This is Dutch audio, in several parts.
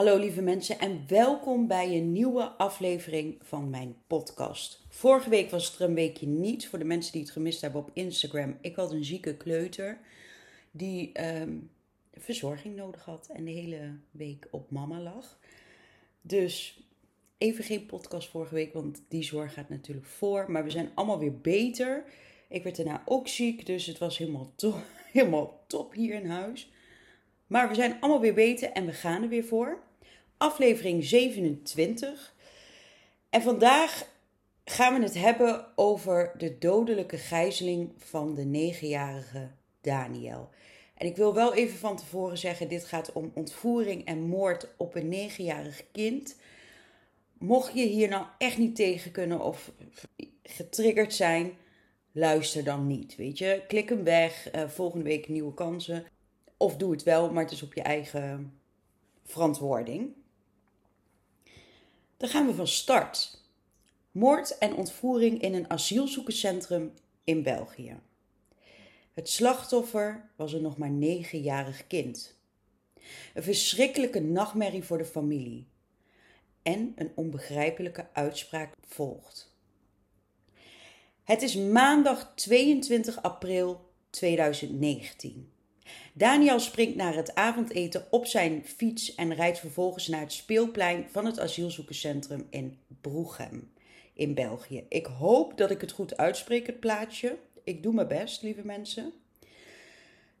Hallo lieve mensen en welkom bij een nieuwe aflevering van mijn podcast. Vorige week was het er een weekje niet voor de mensen die het gemist hebben op Instagram. Ik had een zieke kleuter die ehm, verzorging nodig had en de hele week op mama lag. Dus even geen podcast vorige week, want die zorg gaat natuurlijk voor. Maar we zijn allemaal weer beter. Ik werd daarna ook ziek, dus het was helemaal, helemaal top hier in huis. Maar we zijn allemaal weer beter en we gaan er weer voor. Aflevering 27. En vandaag gaan we het hebben over de dodelijke gijzeling van de negenjarige Daniel. En ik wil wel even van tevoren zeggen: dit gaat om ontvoering en moord op een negenjarig kind. Mocht je hier nou echt niet tegen kunnen of getriggerd zijn, luister dan niet. Weet je, klik hem weg. Uh, volgende week nieuwe kansen. Of doe het wel, maar het is op je eigen verantwoording. Dan gaan we van start. Moord en ontvoering in een asielzoekerscentrum in België. Het slachtoffer was een nog maar negenjarig kind. Een verschrikkelijke nachtmerrie voor de familie. En een onbegrijpelijke uitspraak volgt. Het is maandag 22 april 2019. Daniel springt naar het avondeten op zijn fiets en rijdt vervolgens naar het speelplein van het asielzoekerscentrum in Broegem in België. Ik hoop dat ik het goed uitspreek, het plaatsje. Ik doe mijn best, lieve mensen.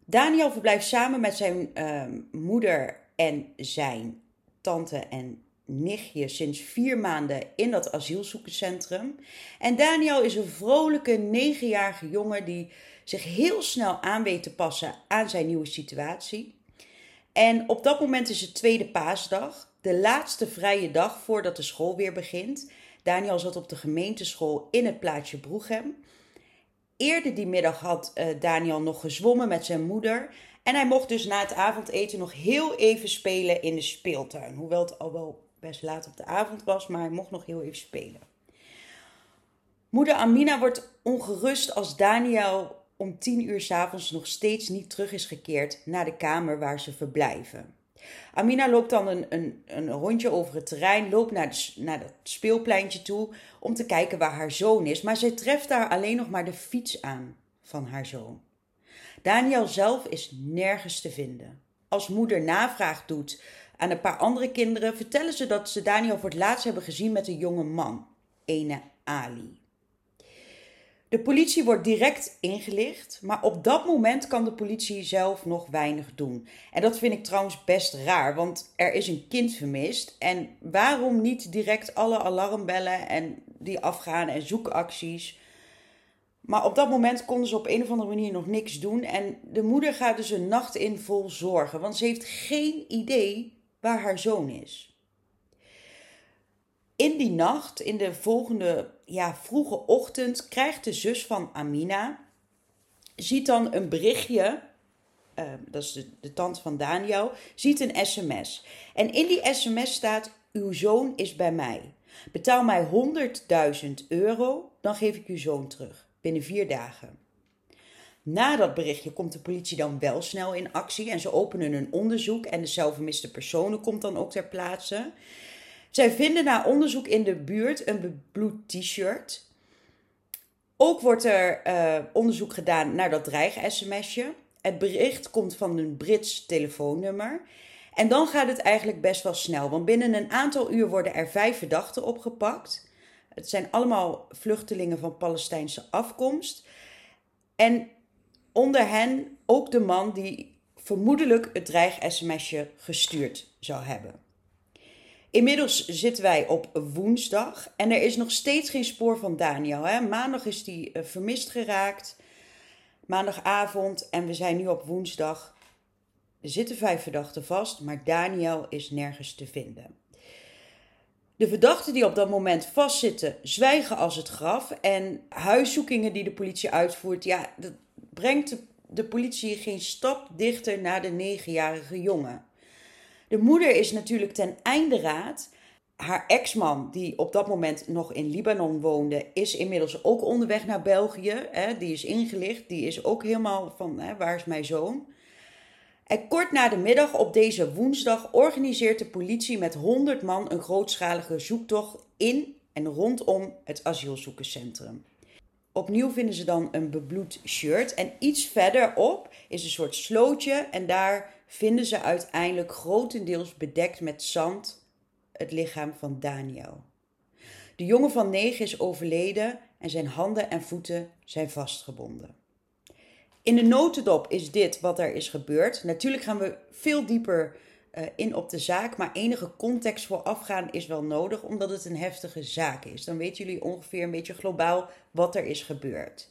Daniel verblijft samen met zijn uh, moeder en zijn tante en nichtje sinds vier maanden in dat asielzoekerscentrum. En Daniel is een vrolijke negenjarige jongen die zich heel snel aan weet te passen aan zijn nieuwe situatie. En op dat moment is het tweede paasdag, de laatste vrije dag voordat de school weer begint. Daniel zat op de gemeenteschool in het plaatsje Broegem. Eerder die middag had uh, Daniel nog gezwommen met zijn moeder. En hij mocht dus na het avondeten nog heel even spelen in de speeltuin. Hoewel het al wel best laat op de avond was, maar hij mocht nog heel even spelen. Moeder Amina wordt ongerust als Daniel om tien uur s'avonds nog steeds niet terug is gekeerd naar de kamer waar ze verblijven. Amina loopt dan een, een, een rondje over het terrein, loopt naar, de, naar het speelpleintje toe om te kijken waar haar zoon is, maar zij treft daar alleen nog maar de fiets aan van haar zoon. Daniel zelf is nergens te vinden. Als moeder navraag doet aan een paar andere kinderen, vertellen ze dat ze Daniel voor het laatst hebben gezien met een jonge man, ene Ali. De politie wordt direct ingelicht, maar op dat moment kan de politie zelf nog weinig doen. En dat vind ik trouwens best raar, want er is een kind vermist. En waarom niet direct alle alarmbellen en die afgaan en zoekacties? Maar op dat moment konden ze op een of andere manier nog niks doen. En de moeder gaat dus een nacht in vol zorgen, want ze heeft geen idee waar haar zoon is in die nacht, in de volgende ja, vroege ochtend, krijgt de zus van Amina, ziet dan een berichtje, uh, dat is de, de tante van Daniel, ziet een sms. En in die sms staat, uw zoon is bij mij. Betaal mij 100.000 euro, dan geef ik uw zoon terug, binnen vier dagen. Na dat berichtje komt de politie dan wel snel in actie en ze openen een onderzoek en de zelfvermiste personen komt dan ook ter plaatse. Zij vinden na onderzoek in de buurt een bebloed t-shirt. Ook wordt er uh, onderzoek gedaan naar dat dreig-sms'je. Het bericht komt van een Brits telefoonnummer. En dan gaat het eigenlijk best wel snel, want binnen een aantal uur worden er vijf verdachten opgepakt. Het zijn allemaal vluchtelingen van Palestijnse afkomst. En onder hen ook de man die vermoedelijk het dreig-sms'je gestuurd zou hebben. Inmiddels zitten wij op woensdag en er is nog steeds geen spoor van Daniel. Hè? Maandag is hij uh, vermist geraakt, maandagavond en we zijn nu op woensdag. Er zitten vijf verdachten vast, maar Daniel is nergens te vinden. De verdachten die op dat moment vastzitten, zwijgen als het graf. En huiszoekingen die de politie uitvoert, ja, dat brengt de, politie geen stap dichter naar de negenjarige jongen. De moeder is natuurlijk ten einde raad. Haar ex-man, die op dat moment nog in Libanon woonde, is inmiddels ook onderweg naar België. Hè? Die is ingelicht, die is ook helemaal van hè, waar is mijn zoon? En kort na de middag op deze woensdag organiseert de politie met 100 man een grootschalige zoektocht in en rondom het asielzoekerscentrum. Opnieuw vinden ze dan een bebloed shirt en iets verderop is een soort slootje en daar vinden ze uiteindelijk grotendeels bedekt met zand het lichaam van Daniel. De jongen van negen is overleden en zijn handen en voeten zijn vastgebonden. In de notendop is dit wat er is gebeurd. Natuurlijk gaan we veel dieper uh, in op de zaak, maar enige context voorafgaan is wel nodig, omdat het een heftige zaak is. Dan weten jullie ongeveer een beetje globaal wat er is gebeurd.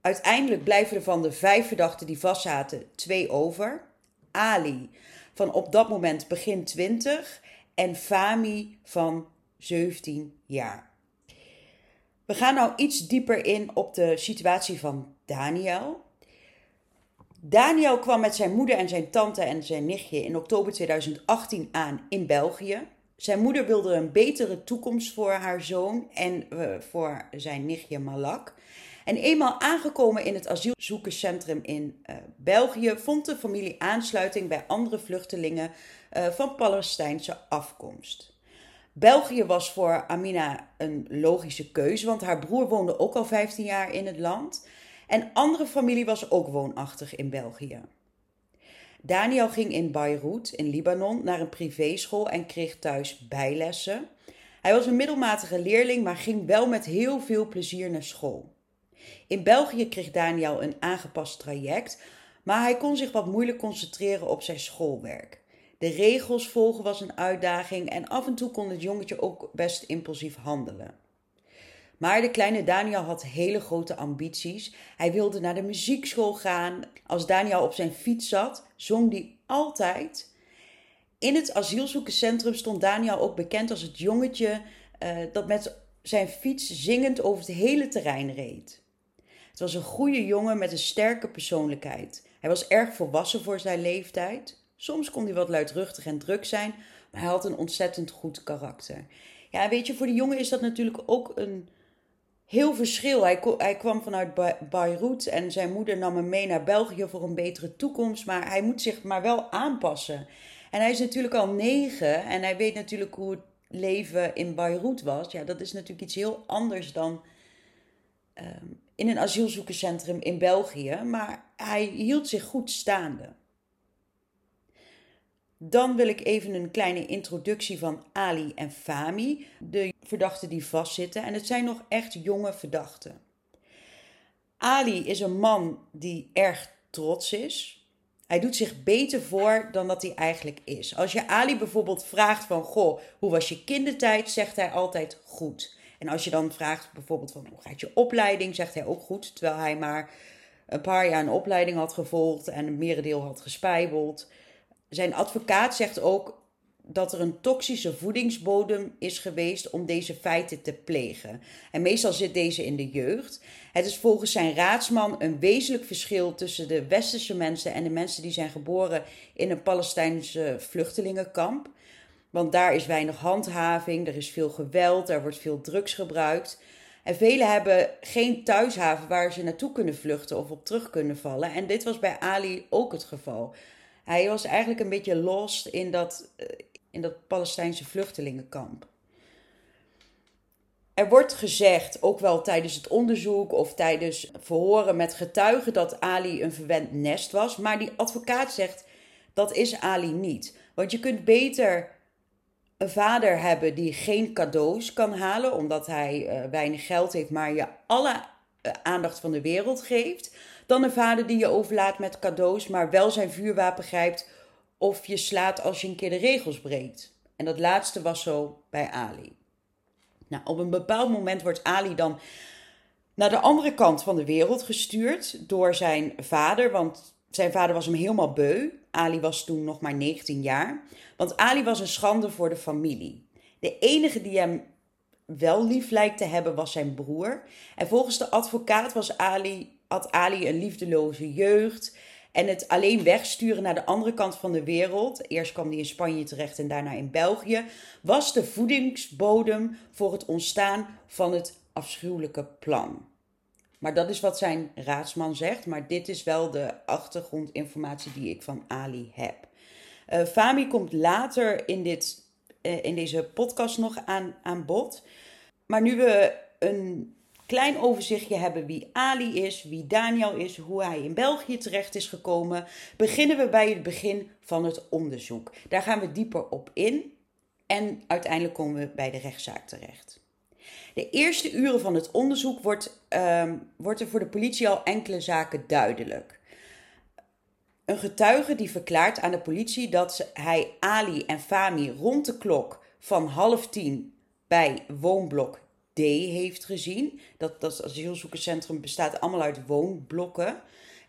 Uiteindelijk blijven er van de vijf verdachten die vastzaten twee over. Ali van op dat moment begin 20 en Fami van 17 jaar. We gaan nou iets dieper in op de situatie van Daniel. Daniel kwam met zijn moeder en zijn tante en zijn nichtje in oktober 2018 aan in België. Zijn moeder wilde een betere toekomst voor haar zoon en uh, voor zijn nichtje Malak. En eenmaal aangekomen in het asielzoekerscentrum in uh, België vond de familie aansluiting bij andere vluchtelingen uh, van Palestijnse afkomst. België was voor Amina een logische keuze, want haar broer woonde ook al 15 jaar in het land. En andere familie was ook woonachtig in België. Daniel ging in Beirut, in Libanon, naar een privéschool en kreeg thuis bijlessen. Hij was een middelmatige leerling, maar ging wel met heel veel plezier naar school. In België kreeg Daniel een aangepast traject, maar hij kon zich wat moeilijk concentreren op zijn schoolwerk. De regels volgen was een uitdaging en af en toe kon het jongetje ook best impulsief handelen. Maar de kleine Daniel had hele grote ambities. Hij wilde naar de muziekschool gaan. Als Daniel op zijn fiets zat, zong hij altijd. In het asielzoekerscentrum stond Daniel ook bekend als het jongetje uh, dat met zijn fiets zingend over het hele terrein reed. Het was een goede jongen met een sterke persoonlijkheid. Hij was erg volwassen voor zijn leeftijd. Soms kon hij wat luidruchtig en druk zijn, maar hij had een ontzettend goed karakter. Ja, weet je, voor de jongen is dat natuurlijk ook een heel verschil. Hij, hij kwam vanuit Beirut en zijn moeder nam hem mee naar België voor een betere toekomst, maar hij moet zich maar wel aanpassen. En hij is natuurlijk al negen en hij weet natuurlijk hoe het leven in Beirut was. Ja, dat is natuurlijk iets heel anders dan ehm, in een asielzoekerscentrum in België, maar hij hield zich goed staande. Dan wil ik even een kleine introductie van Ali en Fami, de verdachten die vastzitten. En het zijn nog echt jonge verdachten. Ali is een man die erg trots is. Hij doet zich beter voor dan dat hij eigenlijk is. Als je Ali bijvoorbeeld vraagt van, goh, hoe was je kindertijd, zegt hij altijd goed. En als je dan vraagt bijvoorbeeld van, hoe gaat je opleiding, zegt hij ook goed. Terwijl hij maar een paar jaar een opleiding had gevolgd en een merendeel had gespijbeld. Zijn advocaat zegt ook dat er een toxische voedingsbodem is geweest om deze feiten te plegen. En meestal zit deze in de jeugd. Het is volgens zijn raadsman een wezenlijk verschil tussen de westerse mensen en de mensen die zijn geboren in een Palestijnse vluchtelingenkamp. Want daar is weinig handhaving, er is veel geweld, er wordt veel drugs gebruikt. En velen hebben geen thuishaven waar ze naartoe kunnen vluchten of op terug kunnen vallen. En dit was bij Ali ook het geval. Hij was eigenlijk een beetje lost in dat, eh, in dat Palestijnse vluchtelingenkamp. Er wordt gezegd, ook wel tijdens het onderzoek of tijdens verhoren met getuigen, dat Ali een verwend nest was. Maar die advocaat zegt dat is Ali niet. Want je kunt beter een vader hebben die geen cadeaus kan halen, omdat hij uh, weinig geld heeft, maar je alle uh, aandacht van de wereld geeft dan een vader die je overlaat met cadeaus, maar wel zijn vuurwapen grijpt of je slaat als je een keer de regels breekt. En dat laatste was zo bij Ali. Nou, op een bepaald moment wordt Ali dan naar de andere kant van de wereld gestuurd door zijn vader, want zijn vader was hem helemaal beu. Ali was toen nog maar 19 jaar. Want Ali was een schande voor de familie. De enige die hem wel lief lijkt te hebben was zijn broer. En volgens de advocaat was Ali had Ali een liefdeloze jeugd. En het alleen wegsturen naar de andere kant van de wereld, eerst kwam hij in Spanje terecht en daarna in België, was de voedingsbodem voor het ontstaan van het afschuwelijke plan. Maar dat is wat zijn raadsman zegt. Maar dit is wel de achtergrondinformatie die ik van Ali heb. Uh, Fami komt later in, dit, uh, in deze podcast nog aan, aan bod. Maar nu we een klein overzichtje hebben wie Ali is, wie Daniel is, hoe hij in België terecht is gekomen, beginnen we bij het begin van het onderzoek. Daar gaan we dieper op in en uiteindelijk komen we bij de rechtszaak terecht. De eerste uren van het onderzoek wordt, um, wordt er voor de politie al enkele zaken duidelijk. Een getuige die verklaart aan de politie dat hij Ali en Fami rond de klok van half tien bij woonblok D heeft gezien. Dat, dat asielzoekerscentrum bestaat allemaal uit woonblokken.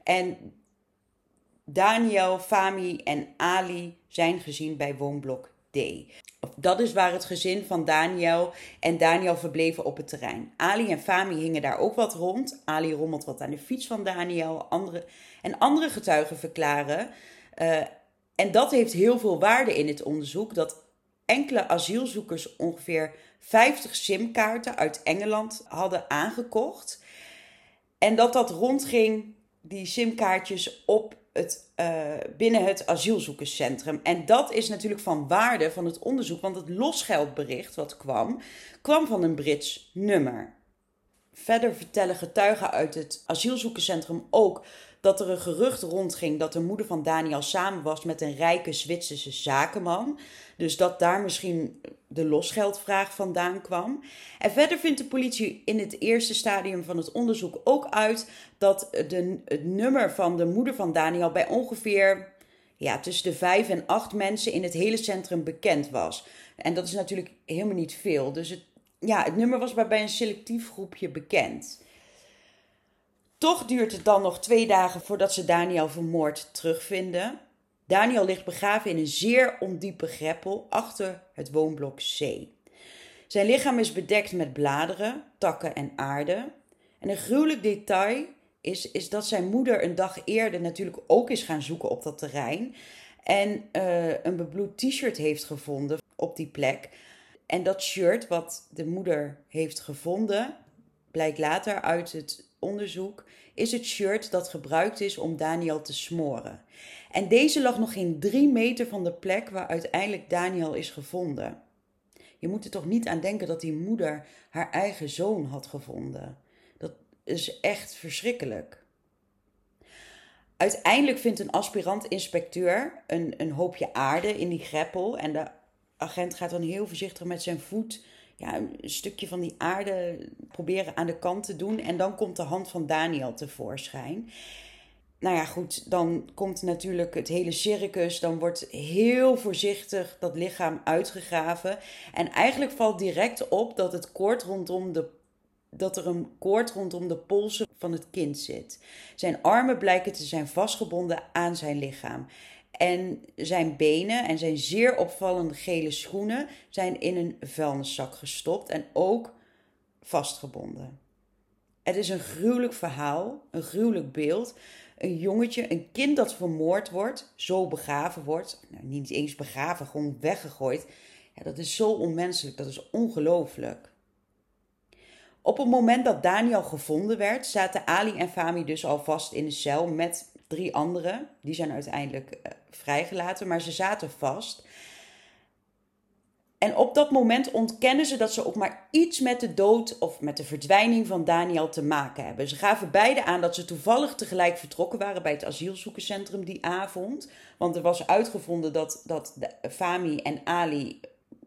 En Daniel, Fami en Ali zijn gezien bij woonblok D. Dat is waar het gezin van Daniel en Daniel verbleven op het terrein. Ali en Fami hingen daar ook wat rond. Ali rommelt wat aan de fiets van Daniel. Andere, en andere getuigen verklaren. Uh, en dat heeft heel veel waarde in het onderzoek. Dat enkele asielzoekers ongeveer 50 simkaarten uit Engeland hadden aangekocht. En dat dat rondging, die simkaartjes, op het, uh, binnen het asielzoekerscentrum. En dat is natuurlijk van waarde van het onderzoek, want het losgeldbericht wat kwam, kwam van een Brits nummer. Verder vertellen getuigen uit het asielzoekerscentrum ook dat er een gerucht rondging dat de moeder van Daniel samen was met een rijke Zwitserse zakenman. Dus dat daar misschien de losgeldvraag vandaan kwam. En verder vindt de politie in het eerste stadium van het onderzoek ook uit dat de, het nummer van de moeder van Daniel bij ongeveer ja, tussen de vijf en acht mensen in het hele centrum bekend was. En dat is natuurlijk helemaal niet veel. Dus ja, het nummer was bij een selectief groepje bekend. Toch duurt het dan nog twee dagen voordat ze Daniel vermoord terugvinden. Daniel ligt begraven in een zeer ondiepe greppel achter het woonblok C. Zijn lichaam is bedekt met bladeren, takken en aarde. En een gruwelijk detail is, is dat zijn moeder een dag eerder natuurlijk ook is gaan zoeken op dat terrein. En uh, een bebloed t-shirt heeft gevonden op die plek. En dat shirt wat de moeder heeft gevonden, blijkt later uit het onderzoek, is het shirt dat gebruikt is om Daniel te smoren. En deze lag nog geen drie meter van de plek waar uiteindelijk Daniel is gevonden. Je moet er toch niet aan denken dat die moeder haar eigen zoon had gevonden. Dat is echt verschrikkelijk. Uiteindelijk vindt een aspirant-inspecteur een, een hoopje aarde in die greppel. En de agent gaat dan heel voorzichtig met zijn voet een stukje van die aarde proberen aan de kant te doen. En dan komt de hand van Daniel tevoorschijn. Nou ja, goed, dan komt natuurlijk het hele circus. Dan wordt heel voorzichtig dat lichaam uitgegraven. En eigenlijk valt direct op dat het koord rondom de dat er een koord rondom de polsen van het kind zit. Zijn armen blijken te zijn vastgebonden aan zijn lichaam. En zijn benen en zijn zeer opvallende gele schoenen zijn in een vuilniszak gestopt en ook vastgebonden. Het is een gruwelijk verhaal, een gruwelijk beeld. Een jongetje, een kind dat vermoord wordt, zo begraven wordt. Nou, niet eens begraven, gewoon weggegooid. Dat is zo onmenselijk, dat is ongelooflijk. Op het moment dat Daniel gevonden werd, zaten Ali en Fami dus al vast in de cel met drie anderen. Die zijn uiteindelijk uh, vrijgelaten, maar ze zaten vast. En op dat moment ontkennen ze dat ze ook maar iets met de dood of met de verdwijning van Daniel te maken hebben. Ze gaven beide aan dat ze toevallig tegelijk vertrokken waren bij het asielzoekerscentrum die avond. Want er was uitgevonden dat, dat Fami en Ali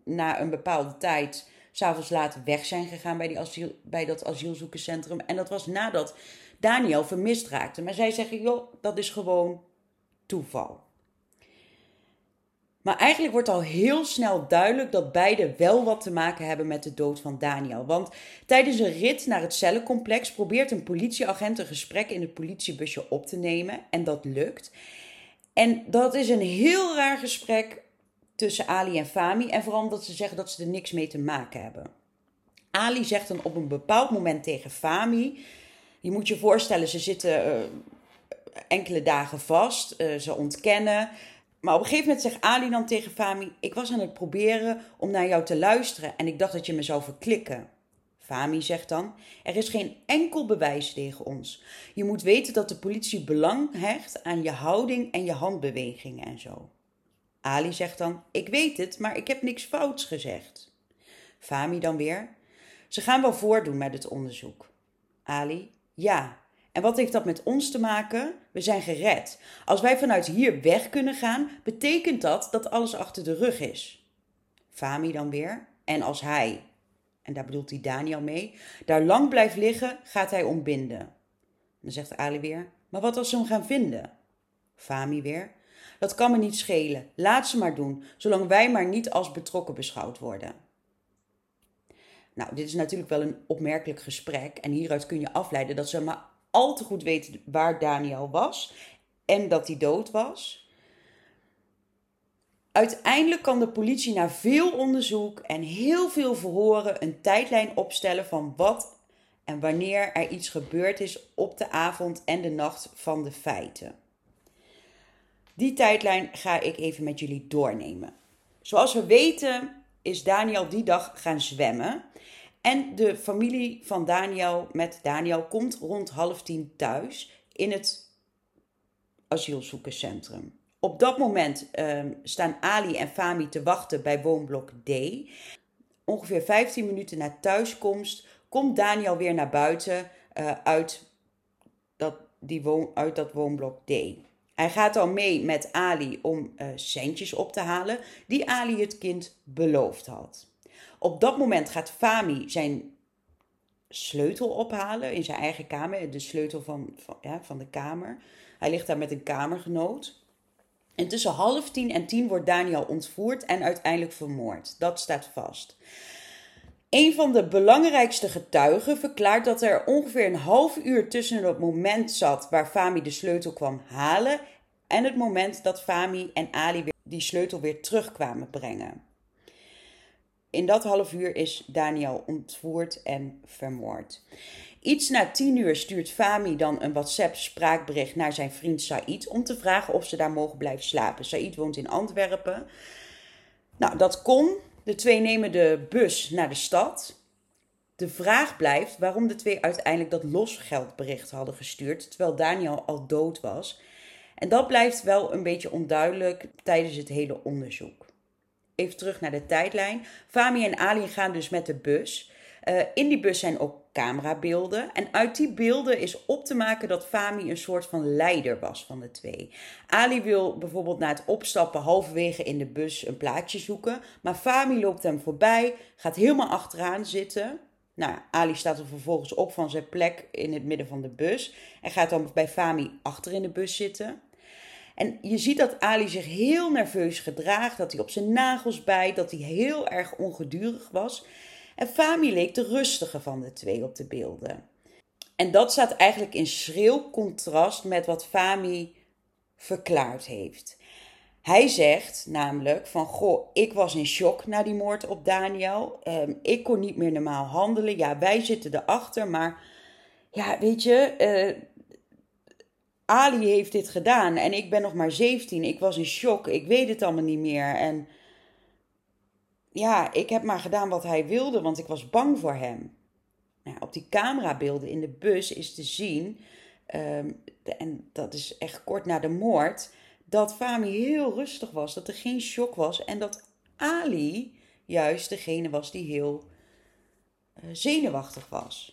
na een bepaalde tijd s'avonds laat weg zijn gegaan bij, die asiel, bij dat asielzoekerscentrum. En dat was nadat Daniel vermist raakte. Maar zij zeggen, joh, dat is gewoon toeval. Maar eigenlijk wordt al heel snel duidelijk dat beide wel wat te maken hebben met de dood van Daniel. Want tijdens een rit naar het cellencomplex probeert een politieagent een gesprek in het politiebusje op te nemen. En dat lukt. En dat is een heel raar gesprek tussen Ali en Fami. En vooral omdat ze zeggen dat ze er niks mee te maken hebben. Ali zegt dan op een bepaald moment tegen Fami je moet je voorstellen, ze zitten uh, enkele dagen vast, uh, ze ontkennen. Maar op een gegeven moment zegt Ali dan tegen Fami: Ik was aan het proberen om naar jou te luisteren en ik dacht dat je me zou verklikken. Fami zegt dan: Er is geen enkel bewijs tegen ons. Je moet weten dat de politie belang hecht aan je houding en je handbewegingen en zo. Ali zegt dan: Ik weet het, maar ik heb niks fouts gezegd. Fami dan weer: Ze gaan wel voordoen met het onderzoek. Ali: Ja. En wat heeft dat met ons te maken? We zijn gered. Als wij vanuit hier weg kunnen gaan, betekent dat dat alles achter de rug is. Fami dan weer: En als hij, en daar bedoelt hij Daniel mee, daar lang blijft liggen, gaat hij ontbinden. Dan zegt Ali weer: Maar wat als ze hem gaan vinden? Fami weer: Dat kan me niet schelen. Laat ze maar doen, zolang wij maar niet als betrokken beschouwd worden. Nou, dit is natuurlijk wel een opmerkelijk gesprek. En hieruit kun je afleiden dat ze maar al te goed weten waar Daniel was en dat hij dood was. Uiteindelijk kan de politie na veel onderzoek en heel veel verhoren een tijdlijn opstellen van wat en wanneer er iets gebeurd is op de avond en de nacht van de feiten. Die tijdlijn ga ik even met jullie doornemen. Zoals we weten is Daniel die dag gaan zwemmen. En de familie van Daniel met Daniel komt rond half tien thuis in het asielzoekerscentrum. Op dat moment ehm, staan Ali en Fami te wachten bij woonblok D. Ongeveer 15 minuten na thuiskomst komt Daniel weer naar buiten uh, uit, dat, die woon, uit dat woonblok D. Hij gaat dan mee met Ali om uh, centjes op te halen die Ali het kind beloofd had. Op dat moment gaat Fami zijn sleutel ophalen in zijn eigen kamer, de sleutel van, van, ja, van de kamer. Hij ligt daar met een kamergenoot. En tussen half tien en tien wordt Daniel ontvoerd en uiteindelijk vermoord. Dat staat vast. Een van de belangrijkste getuigen verklaart dat er ongeveer een half uur tussen het moment zat waar Fami de sleutel kwam halen en het moment dat Fami en Ali die sleutel weer terugkwamen brengen. In dat half uur is Daniel ontvoerd en vermoord. Iets na tien uur stuurt Fami dan een WhatsApp-spraakbericht naar zijn vriend Said om te vragen of ze daar mogen blijven slapen. Said woont in Antwerpen. Nou, dat kon. De twee nemen de bus naar de stad. De vraag blijft waarom de twee uiteindelijk dat losgeldbericht hadden gestuurd, terwijl Daniel al dood was. En dat blijft wel een beetje onduidelijk tijdens het hele onderzoek. Even terug naar de tijdlijn. Fami en Ali gaan dus met de bus. Uh, in die bus zijn ook camerabeelden. En uit die beelden is op te maken dat Fami een soort van leider was van de twee. Ali wil bijvoorbeeld na het opstappen halverwege in de bus een plaatje zoeken. Maar Fami loopt hem voorbij, gaat helemaal achteraan zitten. Nou, Ali staat er vervolgens op van zijn plek in het midden van de bus. En gaat dan bij Fami achter in de bus zitten. En je ziet dat Ali zich heel nerveus gedraagt, dat hij op zijn nagels bijt, dat hij heel erg ongedurig was. En Fami leek de rustige van de twee op de beelden. En dat staat eigenlijk in schril contrast met wat Fami verklaard heeft. Hij zegt namelijk van, goh, ik was in shock na die moord op Daniel. Um, ik kon niet meer normaal handelen. Ja, wij zitten erachter, maar ja, weet je, uh, Ali heeft dit gedaan en ik ben nog maar 17. Ik was in shock. Ik weet het allemaal niet meer. En ja, ik heb maar gedaan wat hij wilde, want ik was bang voor hem. Nou, op die camerabeelden in de bus is te zien, um, en dat is echt kort na de moord, dat Fami heel rustig was, dat er geen shock was en dat Ali juist degene was die heel uh, zenuwachtig was.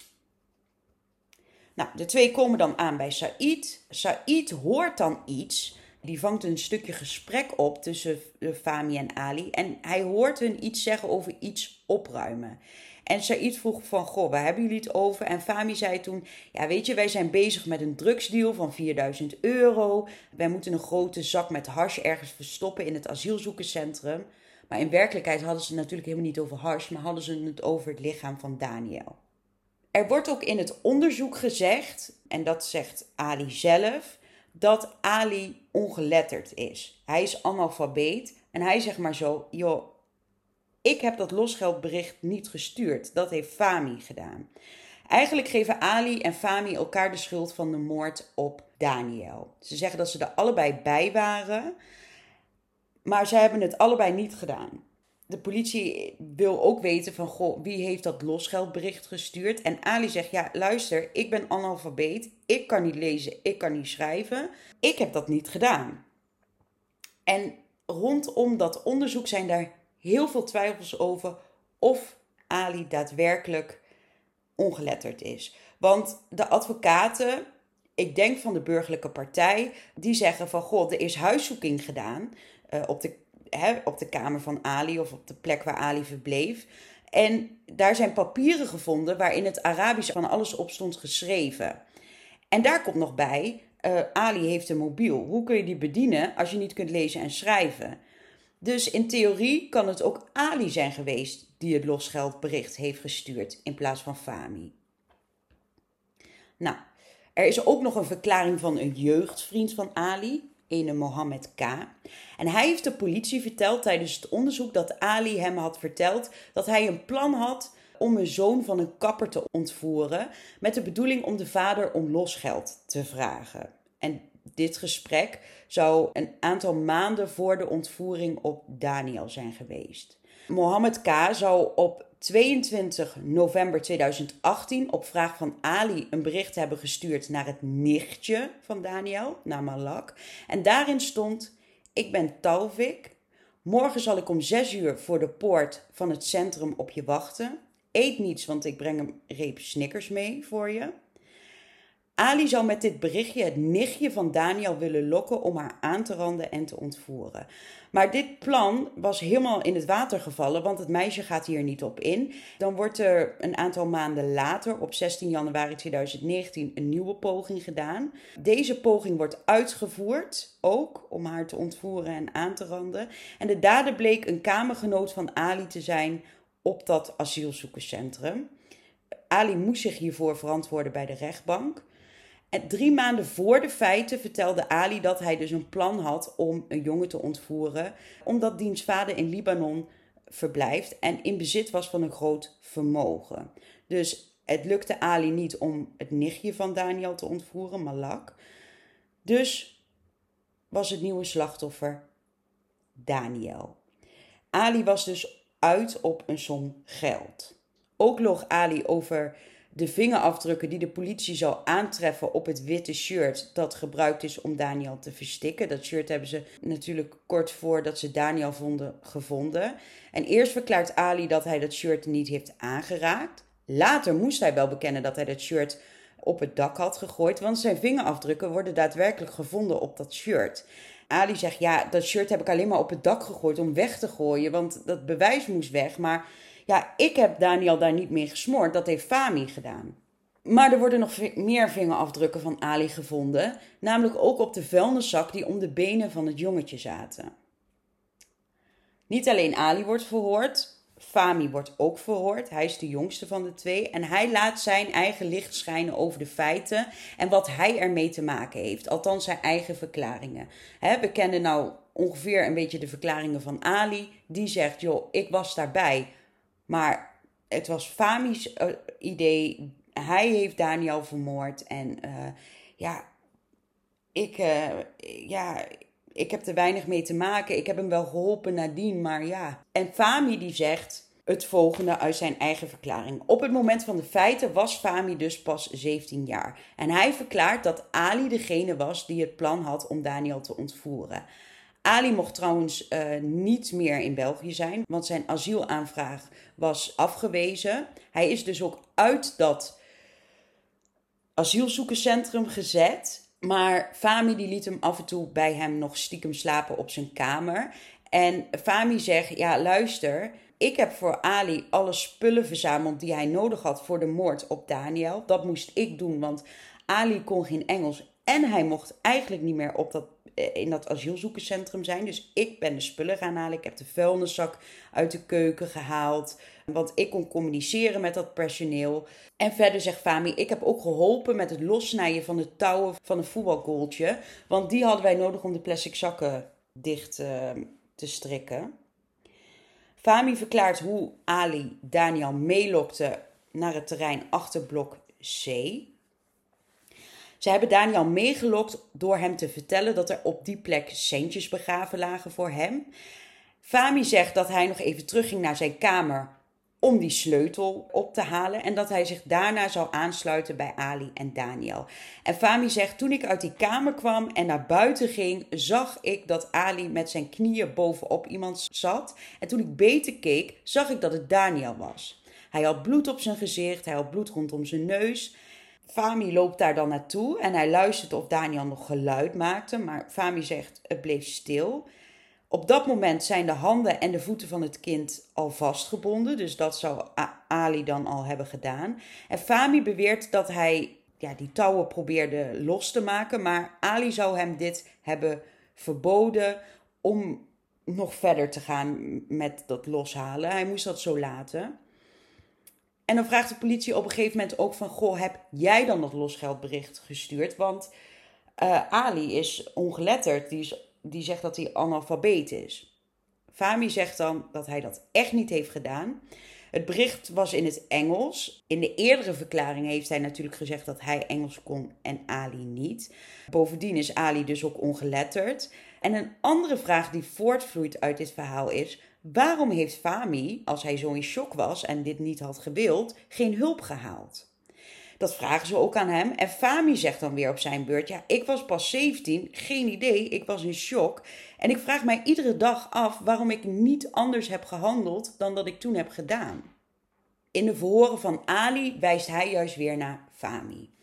Nou, de twee komen dan aan bij Said. Said hoort dan iets. Die vangt een stukje gesprek op tussen eh, Fami en Ali. En hij hoort hun iets zeggen over iets opruimen. En Said vroeg van, goh, waar hebben jullie het over? En Fami zei toen, ja weet je, wij zijn bezig met een drugsdeal van 4000 euro. Wij moeten een grote zak met hash ergens verstoppen in het asielzoekerscentrum. Maar in werkelijkheid hadden ze het natuurlijk helemaal niet over hash, maar hadden ze het over het lichaam van Daniel. Er wordt ook in het onderzoek gezegd, en dat zegt Ali zelf, dat Ali ongeletterd is. Hij is analfabeet en hij zegt maar zo: joh, ik heb dat losgeldbericht niet gestuurd. Dat heeft Fami gedaan. Eigenlijk geven Ali en Fami elkaar de schuld van de moord op Daniel. Ze zeggen dat ze er allebei bij waren, maar ze hebben het allebei niet gedaan. De politie wil ook weten van, goh, wie heeft dat losgeldbericht gestuurd? En Ali zegt, ja, luister, ik ben analfabeet. Ik kan niet lezen, ik kan niet schrijven. Ik heb dat niet gedaan. En rondom dat onderzoek zijn daar heel veel twijfels over of Ali daadwerkelijk ongeletterd is. Want de advocaten, ik denk van de burgerlijke partij, die zeggen van god, er is huiszoeking gedaan uh, op, de, hè, op de kamer van Ali of op de plek waar Ali verbleef. En daar zijn papieren gevonden waarin het Arabisch van alles op stond geschreven. En daar komt nog bij, uh, Ali heeft een mobiel. Hoe kun je die bedienen als je niet kunt lezen en schrijven? Dus in theorie kan het ook Ali zijn geweest die het losgeldbericht heeft gestuurd in plaats van Fami. Nou, er is ook nog een verklaring van een jeugdvriend van Ali, ene Mohammed K. En hij heeft de politie verteld tijdens het onderzoek dat Ali hem had verteld dat hij een plan had om een zoon van een kapper te ontvoeren met de bedoeling om de vader om losgeld te vragen. En dit gesprek zou een aantal maanden voor de ontvoering op Daniel zijn geweest. Mohammed K. zou op 22 november 2018 op vraag van Ali een bericht hebben gestuurd naar het nichtje van Daniel, naar Malak. En daarin stond: Ik ben Taufik. Morgen zal ik om 6 uur voor de poort van het centrum op je wachten. Eet niets, want ik breng een reep snickers mee voor je. Ali zou met dit berichtje het nichtje van Daniel willen lokken om haar aan te randen en te ontvoeren. Maar dit plan was helemaal in het water gevallen, want het meisje gaat hier niet op in. Dan wordt er een aantal maanden later, op 16 januari 2019, een nieuwe poging gedaan. Deze poging wordt uitgevoerd, ook om haar te ontvoeren en aan te randen. En de dader bleek een kamergenoot van Ali te zijn op dat asielzoekerscentrum. Ali moest zich hiervoor verantwoorden bij de rechtbank. Drie maanden voor de feiten vertelde Ali dat hij dus een plan had om een jongen te ontvoeren, omdat diens vader in Libanon verblijft en in bezit was van een groot vermogen. Dus het lukte Ali niet om het nichtje van Daniel te ontvoeren, Malak. Dus was het nieuwe slachtoffer Daniel. Ali was dus uit op een som geld. Ook loog Ali over de vingerafdrukken die de politie zou aantreffen op het witte shirt dat gebruikt is om Daniel te verstikken. Dat shirt hebben ze natuurlijk kort voordat ze Daniel vonden gevonden. En eerst verklaart Ali dat hij dat shirt niet heeft aangeraakt. Later moest hij wel bekennen dat hij dat shirt op het dak had gegooid, want zijn vingerafdrukken worden daadwerkelijk gevonden op dat shirt. Ali zegt: Ja, dat shirt heb ik alleen maar op het dak gegooid om weg te gooien, want dat bewijs moest weg. Maar ja, ik heb Daniel daar niet mee gesmoord. Dat heeft Fami gedaan. Maar er worden nog meer vingerafdrukken van Ali gevonden. Namelijk ook op de vuilniszak die om de benen van het jongetje zaten. Niet alleen Ali wordt verhoord. Fami wordt ook verhoord. Hij is de jongste van de twee. En hij laat zijn eigen licht schijnen over de feiten en wat hij ermee te maken heeft. Althans, zijn eigen verklaringen. we kennen nou ongeveer een beetje de verklaringen van Ali. Die zegt: joh, ik was daarbij. Maar het was Fami's uh, idee. Hij heeft Daniel vermoord. En uh, ja, ik, uh, ja, ik heb er weinig mee te maken. Ik heb hem wel geholpen nadien, maar ja. En Fami die zegt het volgende uit zijn eigen verklaring. Op het moment van de feiten was Fami dus pas 17 jaar. En hij verklaart dat Ali degene was die het plan had om Daniel te ontvoeren. Ali mocht trouwens uh, niet meer in België zijn, want zijn asielaanvraag was afgewezen. Hij is dus ook uit dat asielzoekerscentrum gezet. Maar Fami die liet hem af en toe bij hem nog stiekem slapen op zijn kamer. En Fami zegt: Ja, luister. Ik heb voor Ali alle spullen verzameld die hij nodig had voor de moord op Daniel. Dat moest ik doen, want Ali kon geen Engels en hij mocht eigenlijk niet meer op dat eh, in dat asielzoekerscentrum zijn. Dus ik ben de spullen gaan halen. Ik heb de vuilniszak uit de keuken gehaald. Want ik kon communiceren met dat personeel. En verder zegt Fami, ik heb ook geholpen met het lossnijden van de touwen van een voetbalgoaltje. Want die hadden wij nodig om de plastic zakken dicht uh, te strikken. Fami verklaart hoe Ali Daniel meelokte naar het terrein achterblok C. Ze hebben Daniel meegelokt door hem te vertellen dat er op die plek centjes begraven lagen voor hem. Fami zegt dat hij nog even terugging naar zijn kamer om die sleutel op te halen en dat hij zich daarna zou aansluiten bij Ali en Daniel. En Fami zegt: Toen ik uit die kamer kwam en naar buiten ging, zag ik dat Ali met zijn knieën bovenop iemand zat. En toen ik beter keek, zag ik dat het Daniel was. Hij had bloed op zijn gezicht, hij had bloed rondom zijn neus. Fami loopt daar dan naartoe en hij luistert of Daniel nog geluid maakte, maar Fami zegt: Het bleef stil. Op dat moment zijn de handen en de voeten van het kind al vastgebonden. Dus dat zou Ali dan al hebben gedaan. En Fami beweert dat hij ja, die touwen probeerde los te maken. Maar Ali zou hem dit hebben verboden om nog verder te gaan met dat loshalen. Hij moest dat zo laten. En dan vraagt de politie op een gegeven moment ook van... Goh, heb jij dan dat losgeldbericht gestuurd? Want uh, Ali is ongeletterd. Die is die zegt dat hij analfabeet is. Fami zegt dan dat hij dat echt niet heeft gedaan. Het bericht was in het Engels. In de eerdere verklaring heeft hij natuurlijk gezegd dat hij Engels kon en Ali niet. Bovendien is Ali dus ook ongeletterd. En een andere vraag die voortvloeit uit dit verhaal is: waarom heeft Fami, als hij zo in shock was en dit niet had gewild, geen hulp gehaald? Dat vragen ze ook aan hem. En Fami zegt dan weer op zijn beurt: Ja, ik was pas 17, geen idee, ik was in shock. En ik vraag mij iedere dag af waarom ik niet anders heb gehandeld dan dat ik toen heb gedaan. In de verhoren van Ali wijst hij juist weer naar Fami.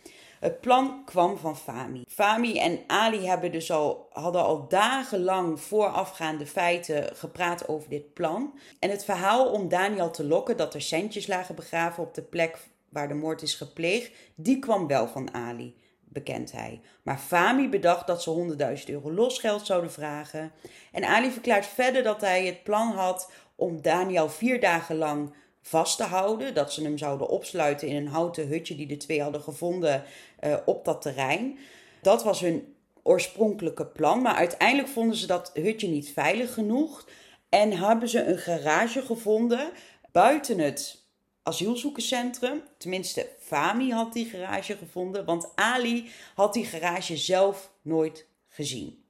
Het plan kwam van Fami. Fami en Ali hebben dus al, hadden al dagenlang voorafgaande feiten gepraat over dit plan. En het verhaal om Daniel te lokken dat er centjes lagen begraven op de plek waar de moord is gepleegd, die kwam wel van Ali, bekent hij. Maar Fami bedacht dat ze 100.000 euro losgeld zouden vragen. En Ali verklaart verder dat hij het plan had om Daniel vier dagen lang vast te houden. Dat ze hem zouden opsluiten in een houten hutje die de twee hadden gevonden uh, op dat terrein. Dat was hun oorspronkelijke plan. Maar uiteindelijk vonden ze dat hutje niet veilig genoeg. En hebben ze een garage gevonden buiten het asielzoekerscentrum. Tenminste, Fami had die garage gevonden, want Ali had die garage zelf nooit gezien.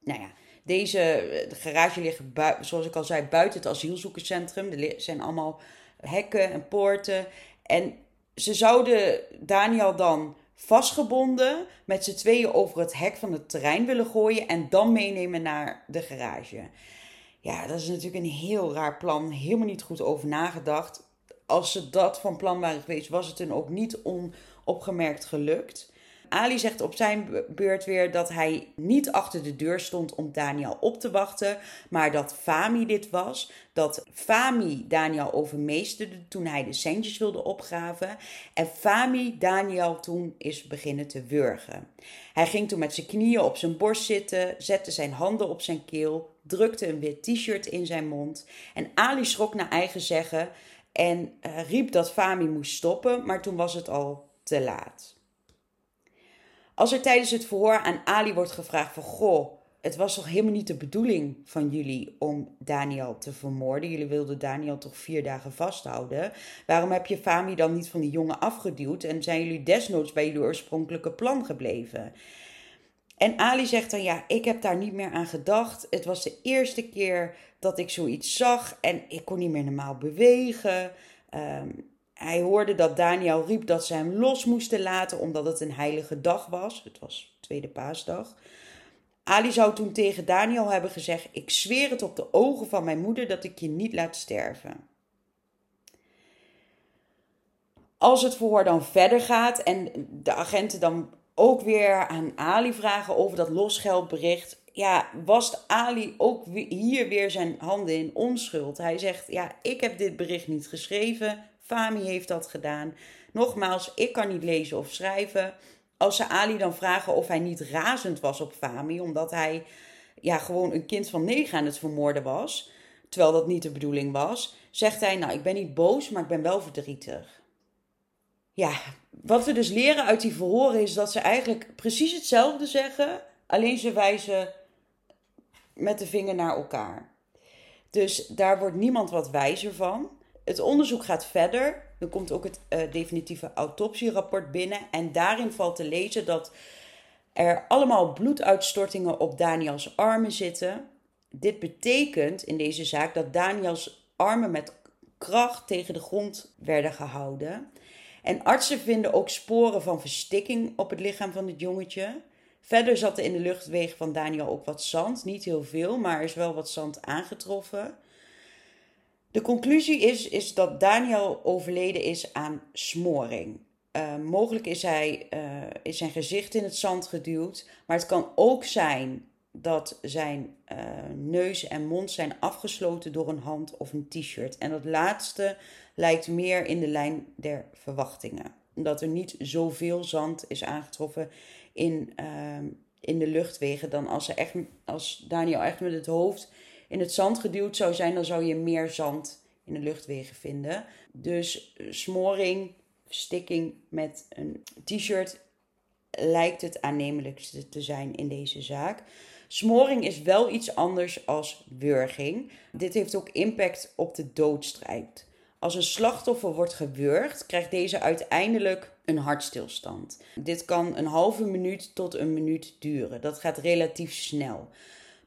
Nou ja, deze de garage ligt, zoals ik al zei, buiten het asielzoekerscentrum. Er zijn allemaal hekken en poorten. En ze zouden Daniel dan vastgebonden met z'n tweeën over het hek van het terrein willen gooien en dan meenemen naar de garage. Ja, dat is natuurlijk een heel raar plan. Helemaal niet goed over nagedacht als ze dat van plan waren geweest, was het hun ook niet onopgemerkt gelukt. Ali zegt op zijn beurt weer dat hij niet achter de deur stond om Daniel op te wachten, maar dat Fami dit was. Dat Fami Daniel overmeesterde toen hij de centjes wilde opgraven. En Fami Daniel toen is beginnen te wurgen. Hij ging toen met zijn knieën op zijn borst zitten, zette zijn handen op zijn keel, drukte een wit t-shirt in zijn mond. En Ali schrok naar eigen zeggen en uh, riep dat Fami moest stoppen, maar toen was het al te laat. Als er tijdens het verhoor aan Ali wordt gevraagd van goh, het was toch helemaal niet de bedoeling van jullie om Daniel te vermoorden. Jullie wilden Daniel toch vier dagen vasthouden. Waarom heb je Fami dan niet van die jongen afgeduwd en zijn jullie desnoods bij jullie oorspronkelijke plan gebleven? En Ali zegt dan ja, ik heb daar niet meer aan gedacht. Het was de eerste keer dat ik zoiets zag en ik kon niet meer normaal bewegen. Ehm, hij hoorde dat Daniel riep dat ze hem los moesten laten omdat het een heilige dag was. Het was tweede paasdag. Ali zou toen tegen Daniel hebben gezegd: Ik zweer het op de ogen van mijn moeder dat ik je niet laat sterven. Als het verhoor dan verder gaat en de agenten dan ook weer aan Ali vragen over dat losgeldbericht. Ja, wast Ali ook hier weer zijn handen in onschuld? Hij zegt: Ja, ik heb dit bericht niet geschreven. Fami heeft dat gedaan. Nogmaals, ik kan niet lezen of schrijven. Als ze Ali dan vragen of hij niet razend was op Fami, omdat hij ja, gewoon een kind van negen aan het vermoorden was, terwijl dat niet de bedoeling was, zegt hij: Nou, ik ben niet boos, maar ik ben wel verdrietig. Ja, wat we dus leren uit die verhoren is dat ze eigenlijk precies hetzelfde zeggen, alleen ze wijzen met de vinger naar elkaar. Dus daar wordt niemand wat wijzer van. Het onderzoek gaat verder. Dan komt ook het uh, definitieve autopsierapport binnen. En daarin valt te lezen dat er allemaal bloeduitstortingen op Daniels armen zitten. Dit betekent in deze zaak dat Daniels armen met kracht tegen de grond werden gehouden. En artsen vinden ook sporen van verstikking op het lichaam van het jongetje. Verder zat er in de luchtwegen van Daniel ook wat zand. Niet heel veel, maar er is wel wat zand aangetroffen. De conclusie is, is dat Daniel overleden is aan smoring. Uh, mogelijk is, hij, uh, is zijn gezicht in het zand geduwd, maar het kan ook zijn dat zijn uh, neus en mond zijn afgesloten door een hand of een t-shirt. En dat laatste lijkt meer in de lijn der verwachtingen. Dat er niet zoveel zand is aangetroffen in, in de luchtwegen dan als, er echt, als Daniel echt met het hoofd in het zand geduwd zou zijn, dan zou je meer zand in de luchtwegen vinden. Dus smoring, sticking met een t-shirt lijkt het aannemelijkste te zijn in deze zaak. Smoring is wel iets anders als wurging. Dit heeft ook impact op de doodstrijd. Als een slachtoffer wordt gewurgd, krijgt deze uiteindelijk een hartstilstand. Dit kan een halve minuut tot een minuut duren. Dat gaat relatief snel.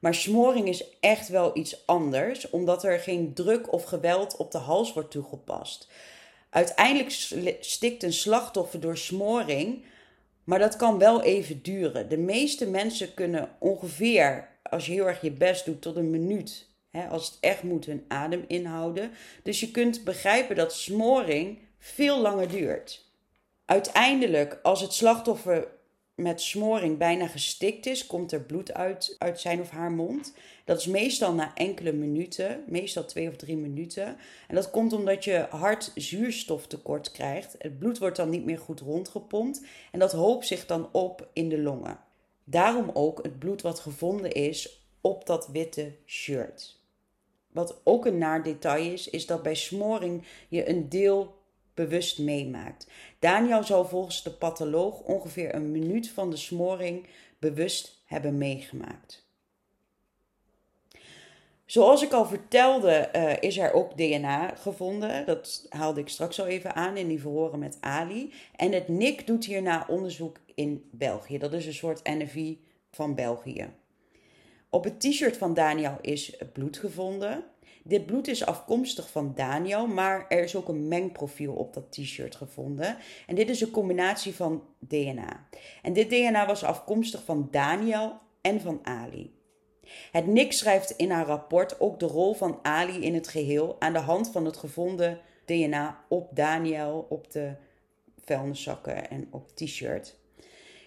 Maar smoring is echt wel iets anders, omdat er geen druk of geweld op de hals wordt toegepast. Uiteindelijk stikt een slachtoffer door smoring, maar dat kan wel even duren. De meeste mensen kunnen ongeveer, als je heel erg je best doet, tot een minuut, hè, als het echt moet, hun adem inhouden. Dus je kunt begrijpen dat smoring veel langer duurt. Uiteindelijk, als het slachtoffer met smoring bijna gestikt is, komt er bloed uit, uit zijn of haar mond. Dat is meestal na enkele minuten, meestal twee of drie minuten. En dat komt omdat je hard zuurstoftekort krijgt. Het bloed wordt dan niet meer goed rondgepompt en dat hoopt zich dan op in de longen. Daarom ook het bloed wat gevonden is op dat witte shirt. Wat ook een naar detail is, is dat bij smoring je een deel bewust meemaakt. Daniel zou volgens de patholoog ongeveer een minuut van de smoring bewust hebben meegemaakt. Zoals ik al vertelde, uh, is er ook DNA gevonden. Dat haalde ik straks al even aan in die verhoren met Ali. En het NIC doet hierna onderzoek in België. Dat is een soort NFI van België. Op het t-shirt van Daniel is bloed gevonden. Dit bloed is afkomstig van Daniel, maar er is ook een mengprofiel op dat t-shirt gevonden. En dit is een combinatie van DNA. En dit DNA was afkomstig van Daniel en van Ali. Het NIC schrijft in haar rapport ook de rol van Ali in het geheel aan de hand van het gevonden DNA op Daniel, op de vuilniszakken en op het t-shirt.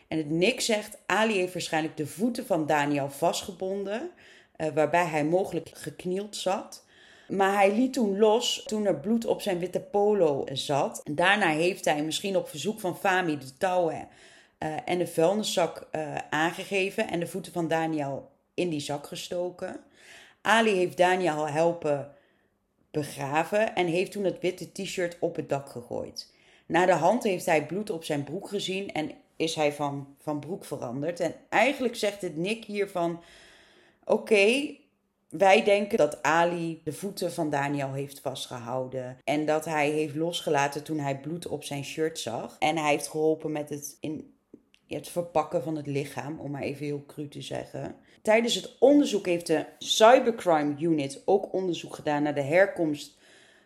En het NIC zegt, Ali heeft waarschijnlijk de voeten van Daniel vastgebonden, uh, waarbij hij mogelijk geknield zat. Maar hij liet toen los toen er bloed op zijn witte polo zat. Daarna heeft hij misschien op verzoek van Fami de touwen uh, en de vuilniszak uh, aangegeven en de voeten van Daniel in die zak gestoken. Ali heeft Daniel helpen begraven en heeft toen het witte t-shirt op het dak gegooid. Na de hand heeft hij bloed op zijn broek gezien en is hij van, van broek veranderd. En eigenlijk zegt het Nick hiervan: Oké, wij denken dat Ali de voeten van Daniel heeft vastgehouden. En dat hij heeft losgelaten toen hij bloed op zijn shirt zag. En hij heeft geholpen met het, in, het verpakken van het lichaam, om maar even heel cru te zeggen. Tijdens het onderzoek heeft de Cybercrime Unit ook onderzoek gedaan naar de herkomst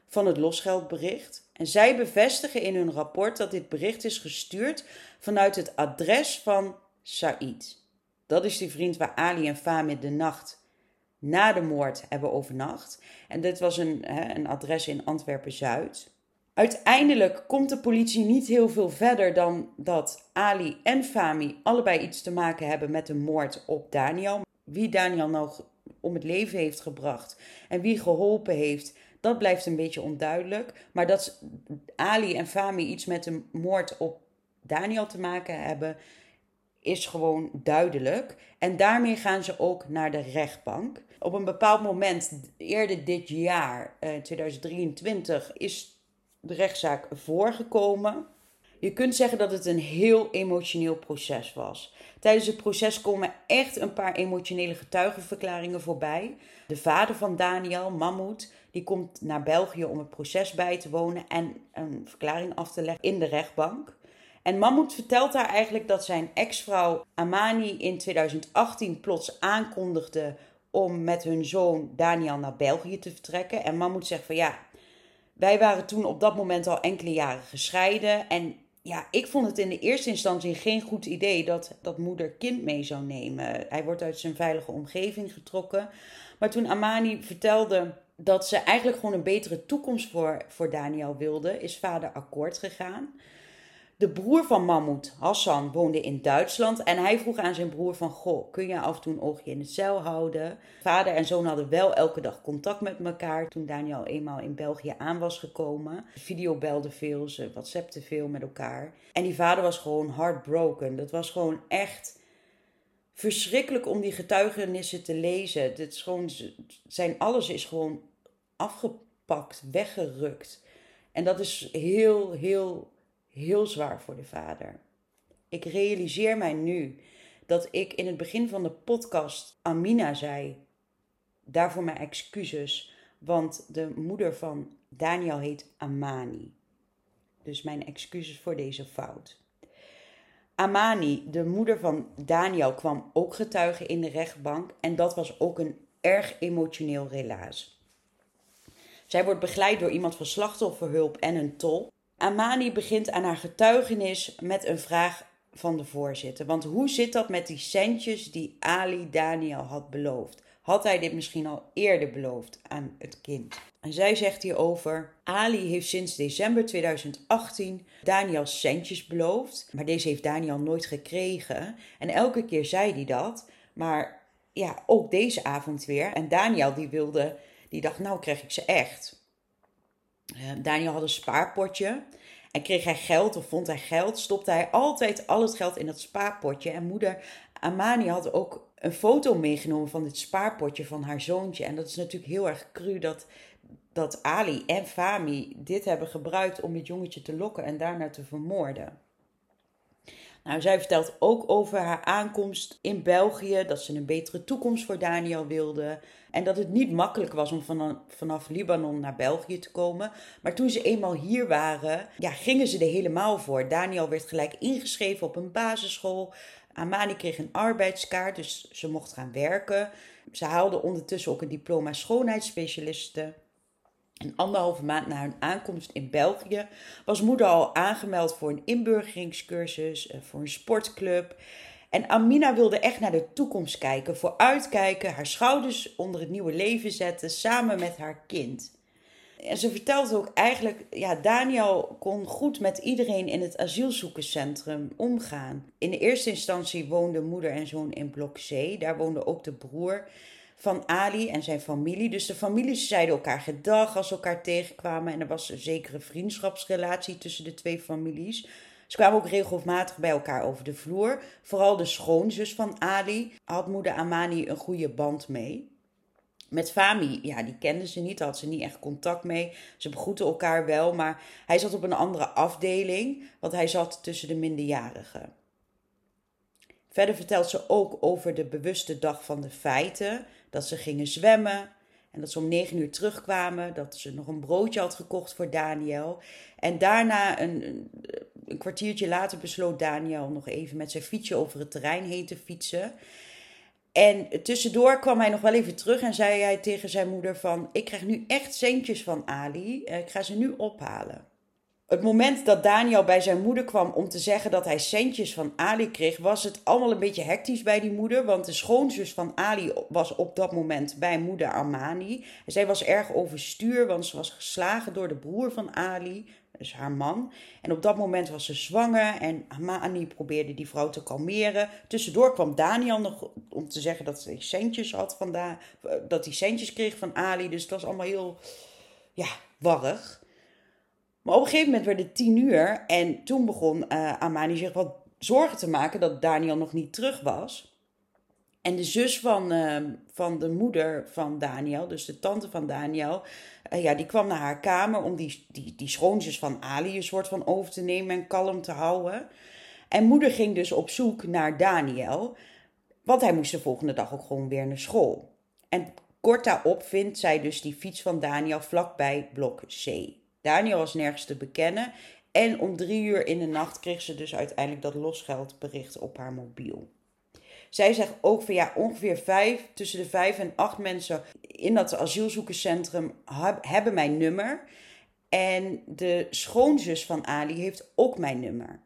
van het losgeldbericht. En zij bevestigen in hun rapport dat dit bericht is gestuurd vanuit het adres van Said. Dat is die vriend waar Ali en Fahmi de nacht na de moord hebben overnacht. En dit was een, hè, een adres in Antwerpen-Zuid. Uiteindelijk komt de politie niet heel veel verder dan dat Ali en Fami allebei iets te maken hebben met de moord op Daniel. Wie Daniel nou om het leven heeft gebracht en wie geholpen heeft, dat blijft een beetje onduidelijk. Maar dat Ali en Fami iets met de moord op Daniel te maken hebben, is gewoon duidelijk. En daarmee gaan ze ook naar de rechtbank. Op een bepaald moment, eerder dit jaar, 2023, eh, is de rechtszaak voorgekomen. Je kunt zeggen dat het een heel emotioneel proces was. Tijdens het proces komen echt een paar emotionele getuigenverklaringen voorbij. De vader van Daniel, Mahmoud, die komt naar België om het proces bij te wonen en een verklaring af te leggen in de rechtbank. En Mahmoud vertelt daar eigenlijk dat zijn ex-vrouw Amani in 2018 plots aankondigde om met hun zoon Daniel naar België te vertrekken. En Mahmoud zegt van ja, wij waren toen op dat moment al enkele jaren gescheiden. En ja, ik vond het in de eerste instantie geen goed idee dat, dat moeder kind mee zou nemen. Hij wordt uit zijn veilige omgeving getrokken. Maar toen Amani vertelde dat ze eigenlijk gewoon een betere toekomst voor, voor Daniel wilde, is vader akkoord gegaan. De broer van Mahmoud, Hassan, woonde in Duitsland en hij vroeg aan zijn broer van, goh, kun je af en toe een oogje in het cel houden? Vader en zoon hadden wel elke dag contact met elkaar toen Daniel eenmaal in België aan was gekomen. Video belde veel, ze whatsappten veel met elkaar. En die vader was gewoon heartbroken. Dat was gewoon echt verschrikkelijk om die getuigenissen te lezen. Het is gewoon, zijn alles is gewoon afgepakt, weggerukt. En dat is heel, heel heel zwaar voor de vader. Ik realiseer mij nu dat ik in het begin van de podcast Amina zei. Daarvoor mijn excuses, want de moeder van Daniel heet Amani. Dus mijn excuses voor deze fout. Amani, de moeder van Daniel, kwam ook getuigen in de rechtbank en dat was ook een erg emotioneel relaas. Zij wordt begeleid door iemand van slachtofferhulp en een tol. Amani begint aan haar getuigenis met een vraag van de voorzitter. Want hoe zit dat met die centjes die Ali Daniel had beloofd? Had hij dit misschien al eerder beloofd aan het kind? En zij zegt hierover: Ali heeft sinds december 2018 Daniel centjes beloofd, maar deze heeft Daniel nooit gekregen. En elke keer zei hij dat, maar ja, ook deze avond weer. En Daniel die wilde, die dacht: Nou krijg ik ze echt. Uh, Daniel had een spaarpotje. En kreeg hij geld of vond hij geld, stopte hij altijd al het geld in dat spaarpotje. En moeder Amani had ook een foto meegenomen van dit spaarpotje van haar zoontje. En dat is natuurlijk heel erg cru dat, dat Ali en Fami dit hebben gebruikt om dit jongetje te lokken en daarna te vermoorden. Nou, zij vertelt ook over haar aankomst in België, dat ze een betere toekomst voor Daniel wilde. En dat het niet makkelijk was om vanaf Libanon naar België te komen. Maar toen ze eenmaal hier waren, ja, gingen ze er helemaal voor. Daniel werd gelijk ingeschreven op een basisschool. Amani kreeg een arbeidskaart, dus ze mocht gaan werken. Ze haalde ondertussen ook een diploma schoonheidsspecialiste. Een anderhalve maand na hun aankomst in België was moeder al aangemeld voor een inburgeringscursus, eh, voor een sportclub. En Amina wilde echt naar de toekomst kijken, vooruitkijken, haar schouders onder het nieuwe leven zetten, samen met haar kind. En ze vertelde ook eigenlijk, ja, Daniel kon goed met iedereen in het asielzoekerscentrum omgaan. In de eerste instantie woonden moeder en zoon in blok C. Daar woonde ook de broer van Ali en zijn familie. Dus de families zeiden elkaar gedag als ze elkaar tegenkwamen. En er was een zekere vriendschapsrelatie tussen de twee families. Ze kwamen ook regelmatig bij elkaar over de vloer. Vooral de schoonzus van Ali had moeder Amani een goede band mee. Met Fami, ja, die kenden ze niet, had ze niet echt contact mee. Ze begroeten elkaar wel, maar hij zat op een andere afdeling, want hij zat tussen de minderjarigen. Verder vertelt ze ook over de bewuste dag van de feiten. Dat ze gingen zwemmen en dat ze om negen uur terugkwamen. Dat ze nog een broodje had gekocht voor Daniel. En daarna, een, een kwartiertje later, besloot Daniel nog even met zijn fietsje over het terrein heen te fietsen. En tussendoor kwam hij nog wel even terug en zei hij tegen zijn moeder van... Ik krijg nu echt centjes van Ali, eh, ik ga ze nu ophalen. Het moment dat Daniel bij zijn moeder kwam om te zeggen dat hij centjes van Ali kreeg, was het allemaal een beetje hectisch bij die moeder. Want de schoonzus van Ali was op dat moment bij moeder Armani. En zij was erg overstuur, want ze was geslagen door de broer van Ali, dus haar man. En op dat moment was ze zwanger en Armani probeerde die vrouw te kalmeren. Tussendoor kwam Daniel nog om te zeggen dat hij centjes had van dat hij centjes kreeg van Ali. Dus het was allemaal heel, ja, warrig. Maar op een gegeven moment werd het tien uur en toen begon uh, Amani zich wat zorgen te maken dat Daniel nog niet terug was. En de zus van, ehm, van de moeder van Daniel, dus de tante van Daniel, uh, ja, die kwam naar haar kamer om die, die, die schoonzus van Ali een soort van over te nemen en kalm te houden. En moeder ging dus op zoek naar Daniel, want hij moest de volgende dag ook gewoon weer naar school. En kort daarop vindt zij dus die fiets van Daniel vlakbij blok C. Daniel was nergens te bekennen. En om drie uur in de nacht kreeg ze dus uiteindelijk dat losgeldbericht op haar mobiel. zij zegt ook van ja, ongeveer vijf, tussen de vijf en acht mensen in dat asielzoekerscentrum hebben mijn nummer. En de schoonzus van Ali heeft ook mijn nummer.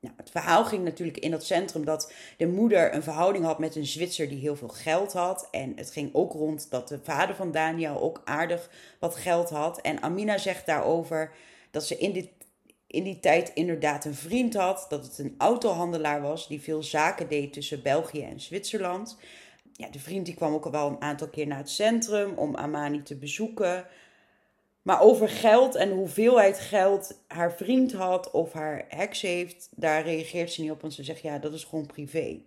Nou, het verhaal ging natuurlijk in dat centrum dat de moeder een verhouding had met een Zwitser die heel veel geld had. En het ging ook rond dat de vader van Daniel ook aardig wat geld had. En Amina zegt daarover dat ze in, dit, in die tijd inderdaad een vriend had. Dat het een autohandelaar was die veel zaken deed tussen België en Zwitserland. Ja, de vriend die kwam ook al wel een aantal keer naar het centrum om Amani te bezoeken. Maar over geld en hoeveelheid geld haar vriend had of haar heks heeft, daar reageert ze niet op. Want ze zegt ja, dat is gewoon privé.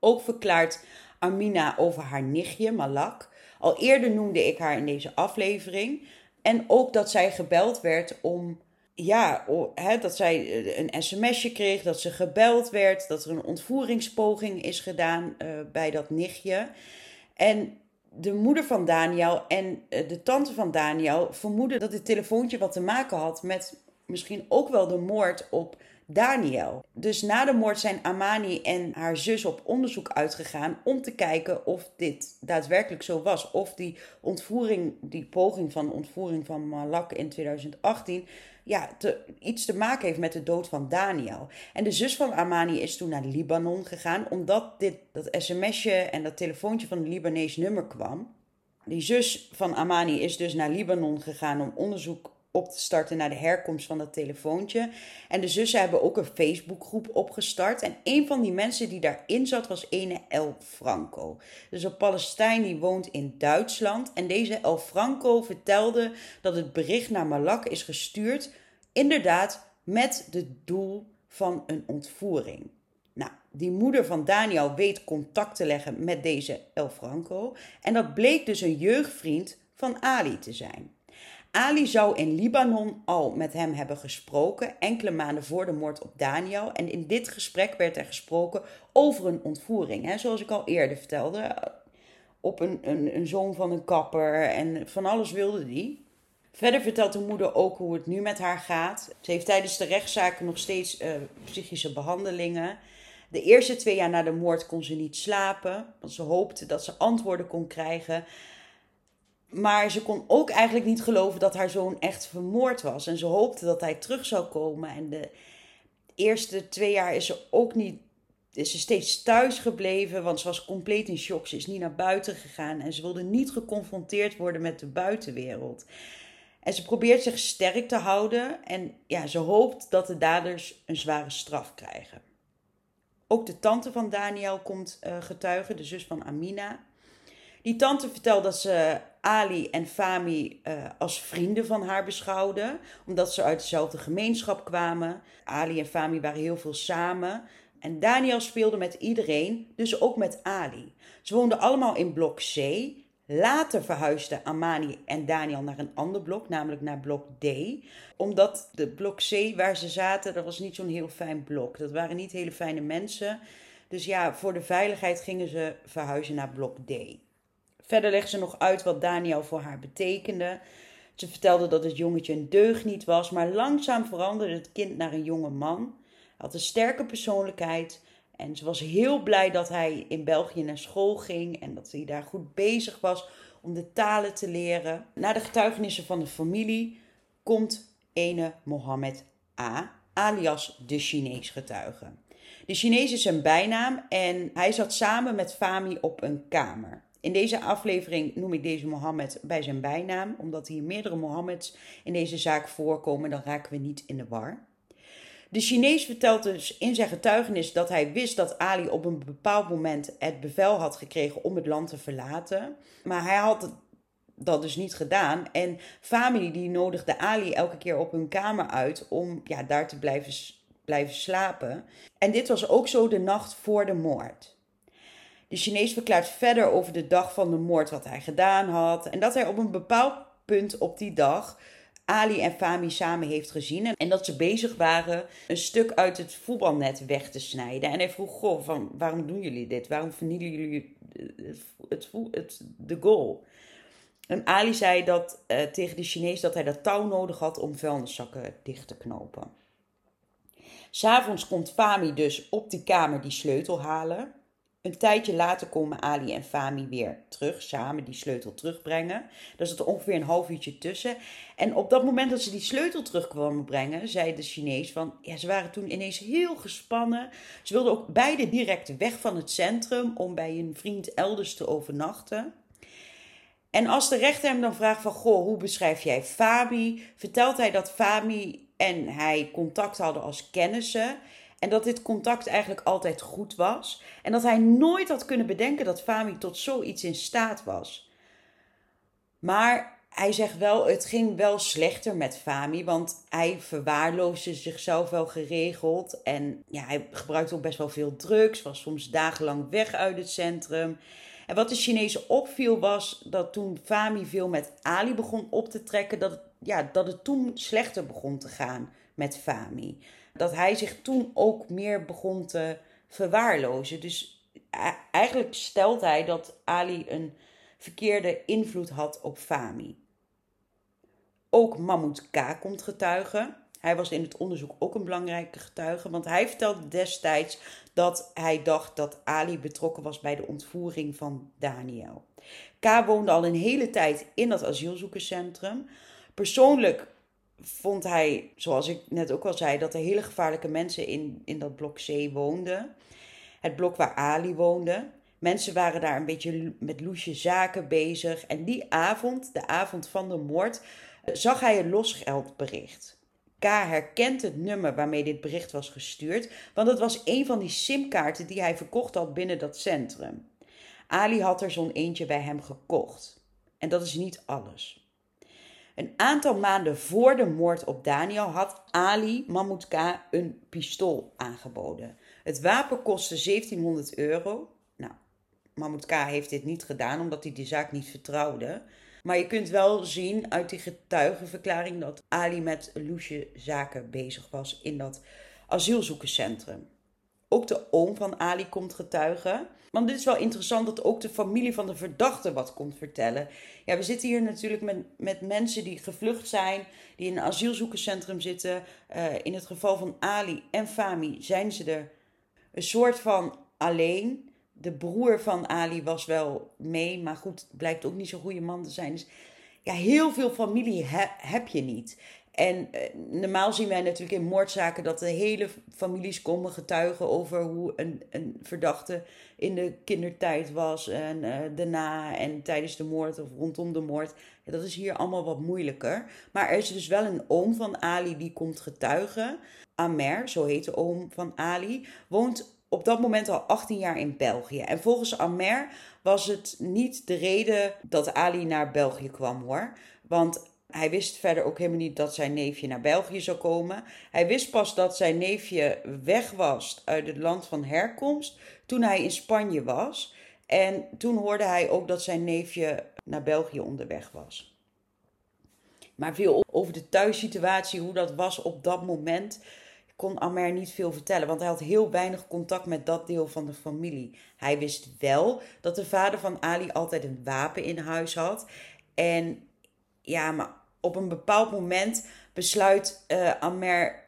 Ook verklaart Amina over haar nichtje Malak. Al eerder noemde ik haar in deze aflevering. En ook dat zij gebeld werd om. Ja, dat zij eh, een sms'je kreeg, dat ze gebeld werd, dat er een ontvoeringspoging is gedaan uh, bij dat nichtje. En de moeder van Daniel en eh, de tante van Daniel vermoeden dat dit telefoontje wat te maken had met misschien ook wel de moord op Daniel. Dus na de moord zijn Amani en haar zus op onderzoek uitgegaan om te kijken of dit daadwerkelijk zo was. Of die ontvoering, die poging van ontvoering van Malak in 2018 ja, iets te maken heeft met de dood van Daniel. En de zus van Amani is toen naar Libanon gegaan, omdat dit, dat sms'je en dat telefoontje van een Libanees nummer kwam. Die zus van Amani is dus naar Libanon gegaan om onderzoek op te starten naar de herkomst van dat telefoontje. En de zussen hebben ook een Facebookgroep opgestart. En een van die mensen die daarin zat was ene El Franco. Dus een Palestijn die woont in Duitsland. En deze El Franco vertelde dat het bericht naar Malak is gestuurd, inderdaad met het doel van een ontvoering. Nou, die moeder van Daniel weet contact te leggen met deze El Franco. En dat bleek dus een jeugdvriend van Ali te zijn. Ali zou in Libanon al met hem hebben gesproken, enkele maanden voor de moord op Daniel. En in dit gesprek werd er gesproken over een ontvoering. Hè, zoals ik al eerder vertelde, op een, een, een zoon van een kapper en van alles wilde die. Verder vertelt de moeder ook hoe het nu met haar gaat. Ze heeft tijdens de rechtszaken nog steeds uh, psychische behandelingen. De eerste twee jaar na de moord kon ze niet slapen, want ze hoopte dat ze antwoorden kon krijgen. Maar ze kon ook eigenlijk niet geloven dat haar zoon echt vermoord was. En ze hoopte dat hij terug zou komen. En de eerste twee jaar is ze ook niet. Is ze steeds thuis gebleven, want ze was compleet in shock. Ze is niet naar buiten gegaan en ze wilde niet geconfronteerd worden met de buitenwereld. En ze probeert zich sterk te houden en ja, ze hoopt dat de daders een zware straf krijgen. Ook de tante van Daniel komt uh, getuigen, de zus van Amina. Die tante vertelt dat ze Ali en Fami uh, als vrienden van haar beschouwde, omdat ze uit dezelfde gemeenschap kwamen. Ali en Fami waren heel veel samen. En Daniel speelde met iedereen, dus ook met Ali. Ze woonden allemaal in blok C. Later verhuisden Amani en Daniel naar een ander blok, namelijk naar blok D. Omdat de blok C waar ze zaten, dat was niet zo'n heel fijn blok. Dat waren niet hele fijne mensen. Dus ja, voor de veiligheid gingen ze verhuizen naar blok D. Verder legde ze nog uit wat Daniel voor haar betekende. Ze vertelde dat het jongetje een deugniet was, maar langzaam veranderde het kind naar een jonge man. Hij had een sterke persoonlijkheid en ze was heel blij dat hij in België naar school ging en dat hij daar goed bezig was om de talen te leren. Na de getuigenissen van de familie komt ene Mohammed A, alias de Chinees getuige. De Chinees is zijn bijnaam en hij zat samen met Fami op een kamer. In deze aflevering noem ik deze Mohammed bij zijn bijnaam, omdat hier meerdere Mohammeds in deze zaak voorkomen, dan raken we niet in de war. De Chinees vertelt dus in zijn getuigenis dat hij wist dat Ali op een bepaald moment het bevel had gekregen om het land te verlaten. Maar hij had dat dus niet gedaan. En familie die nodigde Ali elke keer op hun kamer uit om ja, daar te blijven, blijven slapen. En dit was ook zo de nacht voor de moord. De Chinees verklaart verder over de dag van de moord wat hij gedaan had. En dat hij op een bepaald punt op die dag Ali en Fami samen heeft gezien. En dat ze bezig waren een stuk uit het voetbalnet weg te snijden. En hij vroeg: Goh, van, waarom doen jullie dit? Waarom vernielen jullie het, het, het, de goal? En Ali zei dat, uh, tegen de Chinees dat hij dat touw nodig had om vuilniszakken dicht te knopen. S'avonds komt Fami dus op die kamer die sleutel halen. Een tijdje later komen Ali en Fami weer terug, samen die sleutel terugbrengen. Daar zit ongeveer een half uurtje tussen. En op dat moment dat ze die sleutel terugkwamen brengen, zei de Chinees van, ja, ze waren toen ineens heel gespannen. Ze wilden ook beide direct weg van het centrum om bij een vriend elders te overnachten. En als de rechter hem dan vraagt van, goh, hoe beschrijf jij Fabi? Vertelt hij dat Fabi en hij contact hadden als kennissen. En dat dit contact eigenlijk altijd goed was. En dat hij nooit had kunnen bedenken dat Fami tot zoiets in staat was. Maar hij zegt wel, het ging wel slechter met Fami. Want hij verwaarloosde zichzelf wel geregeld. En ja, hij gebruikte ook best wel veel drugs. Was soms dagenlang weg uit het centrum. En wat de Chinezen opviel was dat toen Fami veel met Ali begon op te trekken, dat, ja, dat het toen slechter begon te gaan met Fami dat hij zich toen ook meer begon te verwaarlozen. Dus eigenlijk stelt hij dat Ali een verkeerde invloed had op Fami. Ook Mahmoud K. komt getuigen. Hij was in het onderzoek ook een belangrijke getuige, want hij vertelde destijds dat hij dacht dat Ali betrokken was bij de ontvoering van Daniel. K. woonde al een hele tijd in dat asielzoekerscentrum. Persoonlijk vond hij, zoals ik net ook al zei, dat er hele gevaarlijke mensen in, in dat blok C woonden. Het blok waar Ali woonde. Mensen waren daar een beetje met loesje zaken bezig. En die avond, de avond van de moord, zag hij een losgeldbericht. K herkent het nummer waarmee dit bericht was gestuurd, want het was een van die simkaarten die hij verkocht had binnen dat centrum. Ali had er zo'n eentje bij hem gekocht. En dat is niet alles. Een aantal maanden voor de moord op Daniel had Ali Mahmoud K. een pistool aangeboden. Het wapen kostte 1700 euro. Nou, Mahmoud K. heeft dit niet gedaan omdat hij de zaak niet vertrouwde. Maar je kunt wel zien uit die getuigenverklaring dat Ali met loesje zaken bezig was in dat asielzoekerscentrum. Ook de oom van Ali komt getuigen. Want dit is wel interessant dat ook de familie van de verdachte wat komt vertellen. Ja, we zitten hier natuurlijk met, met mensen die gevlucht zijn, die in een asielzoekerscentrum zitten. Uh, in het geval van Ali en Fami zijn ze er een soort van alleen. De broer van Ali was wel mee, maar goed, blijkt ook niet zo'n goede man te zijn. Dus ja, heel veel familie heb je niet. En eh, normaal zien wij natuurlijk in moordzaken dat de hele families komen getuigen over hoe een, een verdachte in de kindertijd was en uh, daarna en tijdens de moord of rondom de moord. Dat is hier allemaal wat moeilijker. Maar er is dus wel een oom van Ali die komt getuigen. Amer, zo heet de oom van Ali, woont op dat moment al 18 jaar in België. En volgens Amer was het niet de reden dat Ali naar België kwam hoor. Want hij wist verder ook helemaal niet dat zijn neefje naar België zou komen. Hij wist pas dat zijn neefje weg was uit het land van herkomst toen hij in Spanje was. En toen hoorde hij ook dat zijn neefje naar België onderweg was. Maar veel over de thuissituatie, hoe dat was op dat moment, kon Amer niet veel vertellen. Want hij had heel weinig contact met dat deel van de familie. Hij wist wel dat de vader van Ali altijd een wapen in huis had. En ja, maar op een bepaald moment besluit uh, Amer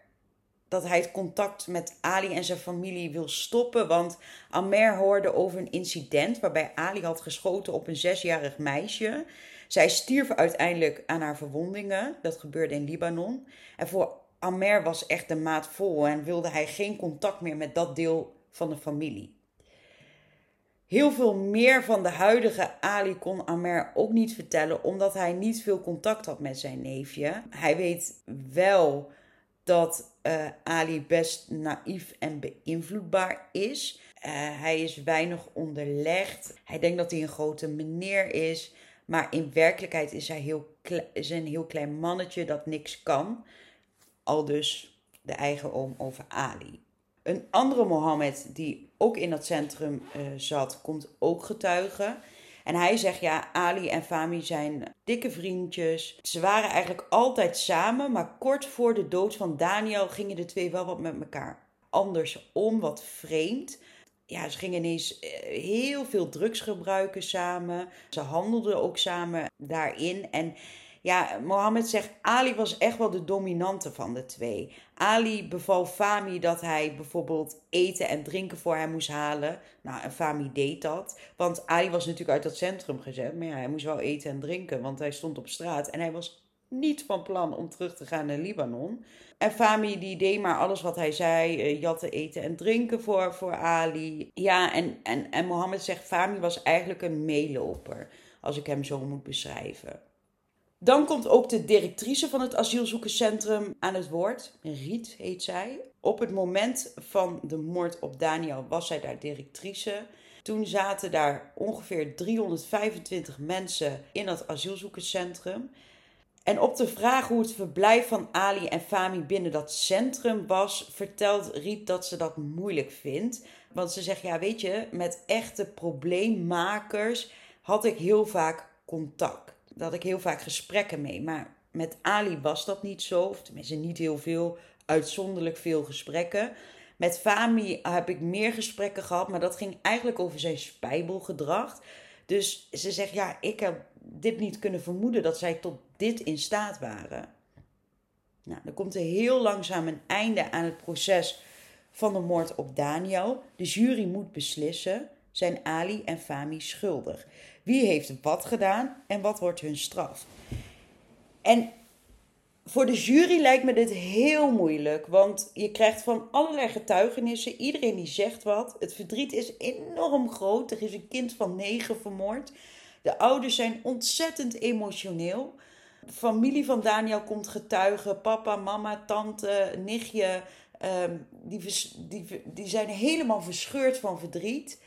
dat hij het contact met Ali en zijn familie wil stoppen. Want Amer hoorde over een incident waarbij Ali had geschoten op een zesjarig meisje. Zij stierf uiteindelijk aan haar verwondingen. Dat gebeurde in Libanon. En voor Amer was echt de maat vol en wilde hij geen contact meer met dat deel van de familie. Heel veel meer van de huidige Ali kon Amer ook niet vertellen, omdat hij niet veel contact had met zijn neefje. Hij weet wel dat uh, Ali best naïef en beïnvloedbaar is. Uh, hij is weinig onderlegd. Hij denkt dat hij een grote meneer is. Maar in werkelijkheid is hij heel is een heel klein mannetje dat niks kan. Al dus de eigen oom over Ali. Een andere Mohammed die ook in dat centrum uh, zat, komt ook getuigen. En hij zegt ja, Ali en Fami zijn dikke vriendjes. Ze waren eigenlijk altijd samen, maar kort voor de dood van Daniel gingen de twee wel wat met elkaar anders om, wat vreemd. Ja, ze gingen ineens eh, heel veel drugs gebruiken samen. Ze handelden ook samen daarin. En ja, Mohammed zegt, Ali was echt wel de dominante van de twee. Ali beval Fami dat hij bijvoorbeeld eten en drinken voor hem moest halen. Nou, en Fami deed dat. Want Ali was natuurlijk uit dat centrum gezet. Maar ja, hij moest wel eten en drinken, want hij stond op straat. En hij was niet van plan om terug te gaan naar Libanon. En Fami die deed maar alles wat hij zei. Uh, jatte eten en drinken voor, voor Ali. Ja, en, en, en Mohammed zegt, Fami was eigenlijk een meeloper. Als ik hem zo moet beschrijven. Dan komt ook de directrice van het asielzoekerscentrum aan het woord. Riet heet zij. Op het moment van de moord op Daniel was zij daar directrice. Toen zaten daar ongeveer 325 mensen in dat asielzoekerscentrum. En op de vraag hoe het verblijf van Ali en Fami binnen dat centrum was, vertelt Riet dat ze dat moeilijk vindt. Want ze zegt: Ja, weet je, met echte probleemmakers had ik heel vaak contact. Had ik heel vaak gesprekken mee. Maar met Ali was dat niet zo, of tenminste niet heel veel, uitzonderlijk veel gesprekken. Met Fami heb ik meer gesprekken gehad, maar dat ging eigenlijk over zijn spijbelgedrag. Dus ze zegt, ja, ik heb dit niet kunnen vermoeden dat zij tot dit in staat waren. Nou, dan komt er heel langzaam een einde aan het proces van de moord op Daniel. De jury moet beslissen, zijn Ali en Fami schuldig? Wie heeft wat gedaan en wat wordt hun straf? En voor de jury lijkt me dit heel moeilijk, want je krijgt van allerlei getuigenissen, iedereen die zegt wat. Het verdriet is enorm groot. Er is een kind van negen vermoord. De ouders zijn ontzettend emotioneel. De familie van Daniel komt getuigen, papa, mama, tante, nichtje. Ehm, die, die, die zijn helemaal verscheurd van verdriet.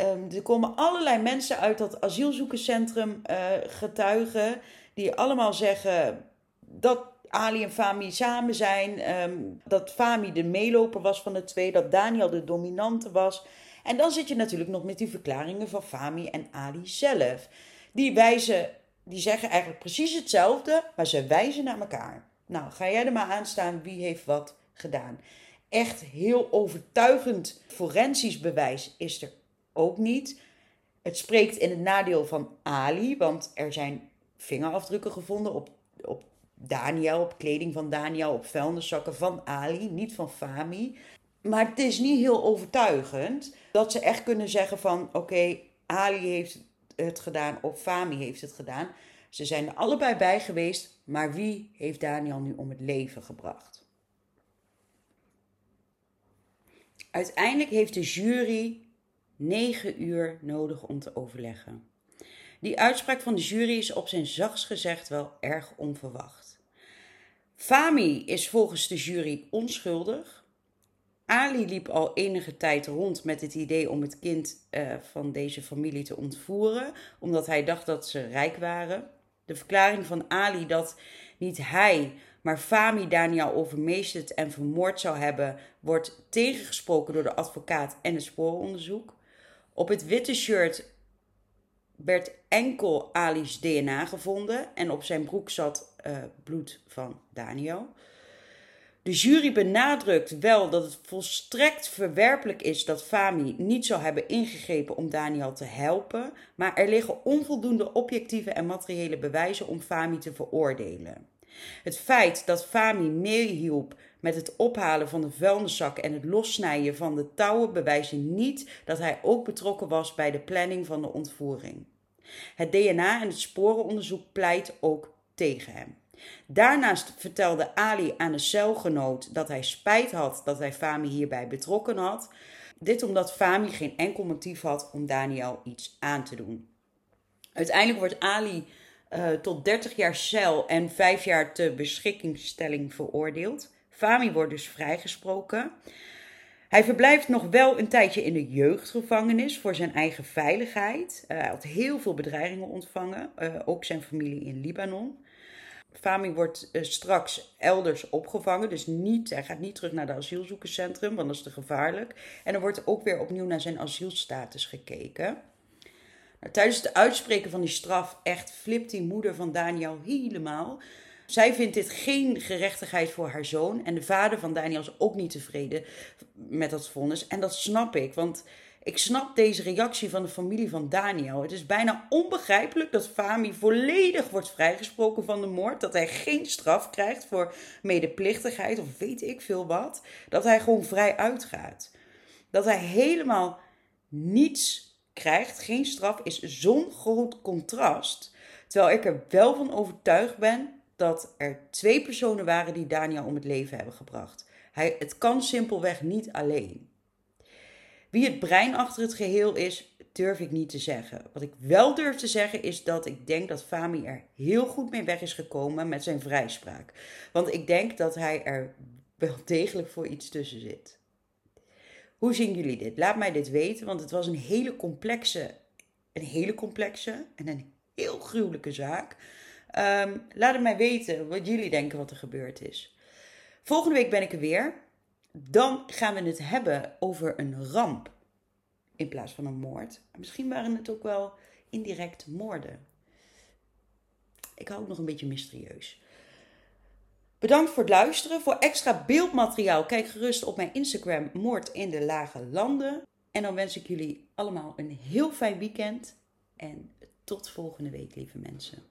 Um, er komen allerlei mensen uit dat asielzoekerscentrum uh, getuigen. Die allemaal zeggen dat Ali en Fami samen zijn. Um, dat Fami de meeloper was van de twee. Dat Daniel de dominante was. En dan zit je natuurlijk nog met die verklaringen van Fami en Ali zelf. Die wijzen, die zeggen eigenlijk precies hetzelfde, maar ze wijzen naar elkaar. Nou, ga jij er maar aan staan wie heeft wat gedaan. Echt heel overtuigend forensisch bewijs is er ook niet. Het spreekt in het nadeel van Ali, want er zijn vingerafdrukken gevonden op, op Daniel, op kleding van Daniel, op vuilniszakken van Ali, niet van Fami. Maar het is niet heel overtuigend dat ze echt kunnen zeggen van oké, Ali heeft het gedaan of Fami heeft het gedaan. Ze zijn er allebei bij geweest, maar wie heeft Daniel nu om het leven gebracht? Uiteindelijk heeft de jury negen uur nodig om te overleggen. Die uitspraak van de jury is op zijn zachts gezegd wel erg onverwacht. Fami is volgens de jury onschuldig. Ali liep al enige tijd rond met het idee om het kind uh, van deze familie te ontvoeren, omdat hij dacht dat ze rijk waren. De verklaring van Ali dat niet hij, maar Fami Daniel overmeesterd en vermoord zou hebben, wordt tegengesproken door de advocaat en het spooronderzoek. Op het witte shirt werd enkel Ali's DNA gevonden en op zijn broek zat uh, bloed van Daniel. De jury benadrukt wel dat het volstrekt verwerpelijk is dat Fami niet zou hebben ingegrepen om Daniel te helpen, maar er liggen onvoldoende objectieve en materiële bewijzen om Fami te veroordelen. Het feit dat Fami meehielp met het ophalen van de vuilniszak en het lossnijden van de touwen bewijzen niet dat hij ook betrokken was bij de planning van de ontvoering. Het DNA en het sporenonderzoek pleit ook tegen hem. Daarnaast vertelde Ali aan een celgenoot dat hij spijt had dat hij Fami hierbij betrokken had. Dit omdat Fami geen enkel motief had om Daniel iets aan te doen. Uiteindelijk wordt Ali uh, tot 30 jaar cel en 5 jaar te beschikkingstelling veroordeeld. Fami wordt dus vrijgesproken. Hij verblijft nog wel een tijdje in de jeugdgevangenis voor zijn eigen veiligheid. Uh, hij had heel veel bedreigingen ontvangen, uh, ook zijn familie in Libanon. Fami wordt uh, straks elders opgevangen, dus niet, hij gaat niet terug naar het asielzoekerscentrum, want dat is te gevaarlijk. En er wordt ook weer opnieuw naar zijn asielstatus gekeken. Nou, tijdens het uitspreken van die straf echt flipt die moeder van Daniel helemaal. Zij vindt dit geen gerechtigheid voor haar zoon. En de vader van Daniel is ook niet tevreden met dat vonnis. En dat snap ik, want Ik snap deze reactie van de familie van Daniel. Het is bijna onbegrijpelijk dat Fami volledig wordt vrijgesproken van de moord. Dat hij geen straf krijgt voor medeplichtigheid of weet ik veel wat. Dat hij gewoon vrij uitgaat. Dat hij helemaal niets krijgt, geen straf, is zo'n groot contrast. Terwijl ik er wel van overtuigd ben dat er twee personen waren die Daniel om het leven hebben gebracht. Hij, het kan simpelweg niet alleen. Wie het brein achter het geheel is, durf ik niet te zeggen. Wat ik wel durf te zeggen is dat ik denk dat Fami er heel goed mee weg is gekomen met zijn vrijspraak. Want ik denk dat hij er wel degelijk voor iets tussen zit. Hoe zien jullie dit? Laat mij dit weten, want het was een hele complexe, een hele complexe en een heel gruwelijke zaak. Ehm, laat het mij weten wat jullie denken wat er gebeurd is. Volgende week ben ik er weer. Dan gaan we het hebben over een ramp in plaats van een moord. Misschien waren het ook wel indirect moorden. Ik hou ook nog een beetje mysterieus. Bedankt voor het luisteren. Voor extra beeldmateriaal kijk gerust op mijn Instagram Moord in de Lage Landen. En dan wens ik jullie allemaal een heel fijn weekend. En tot volgende week, lieve mensen.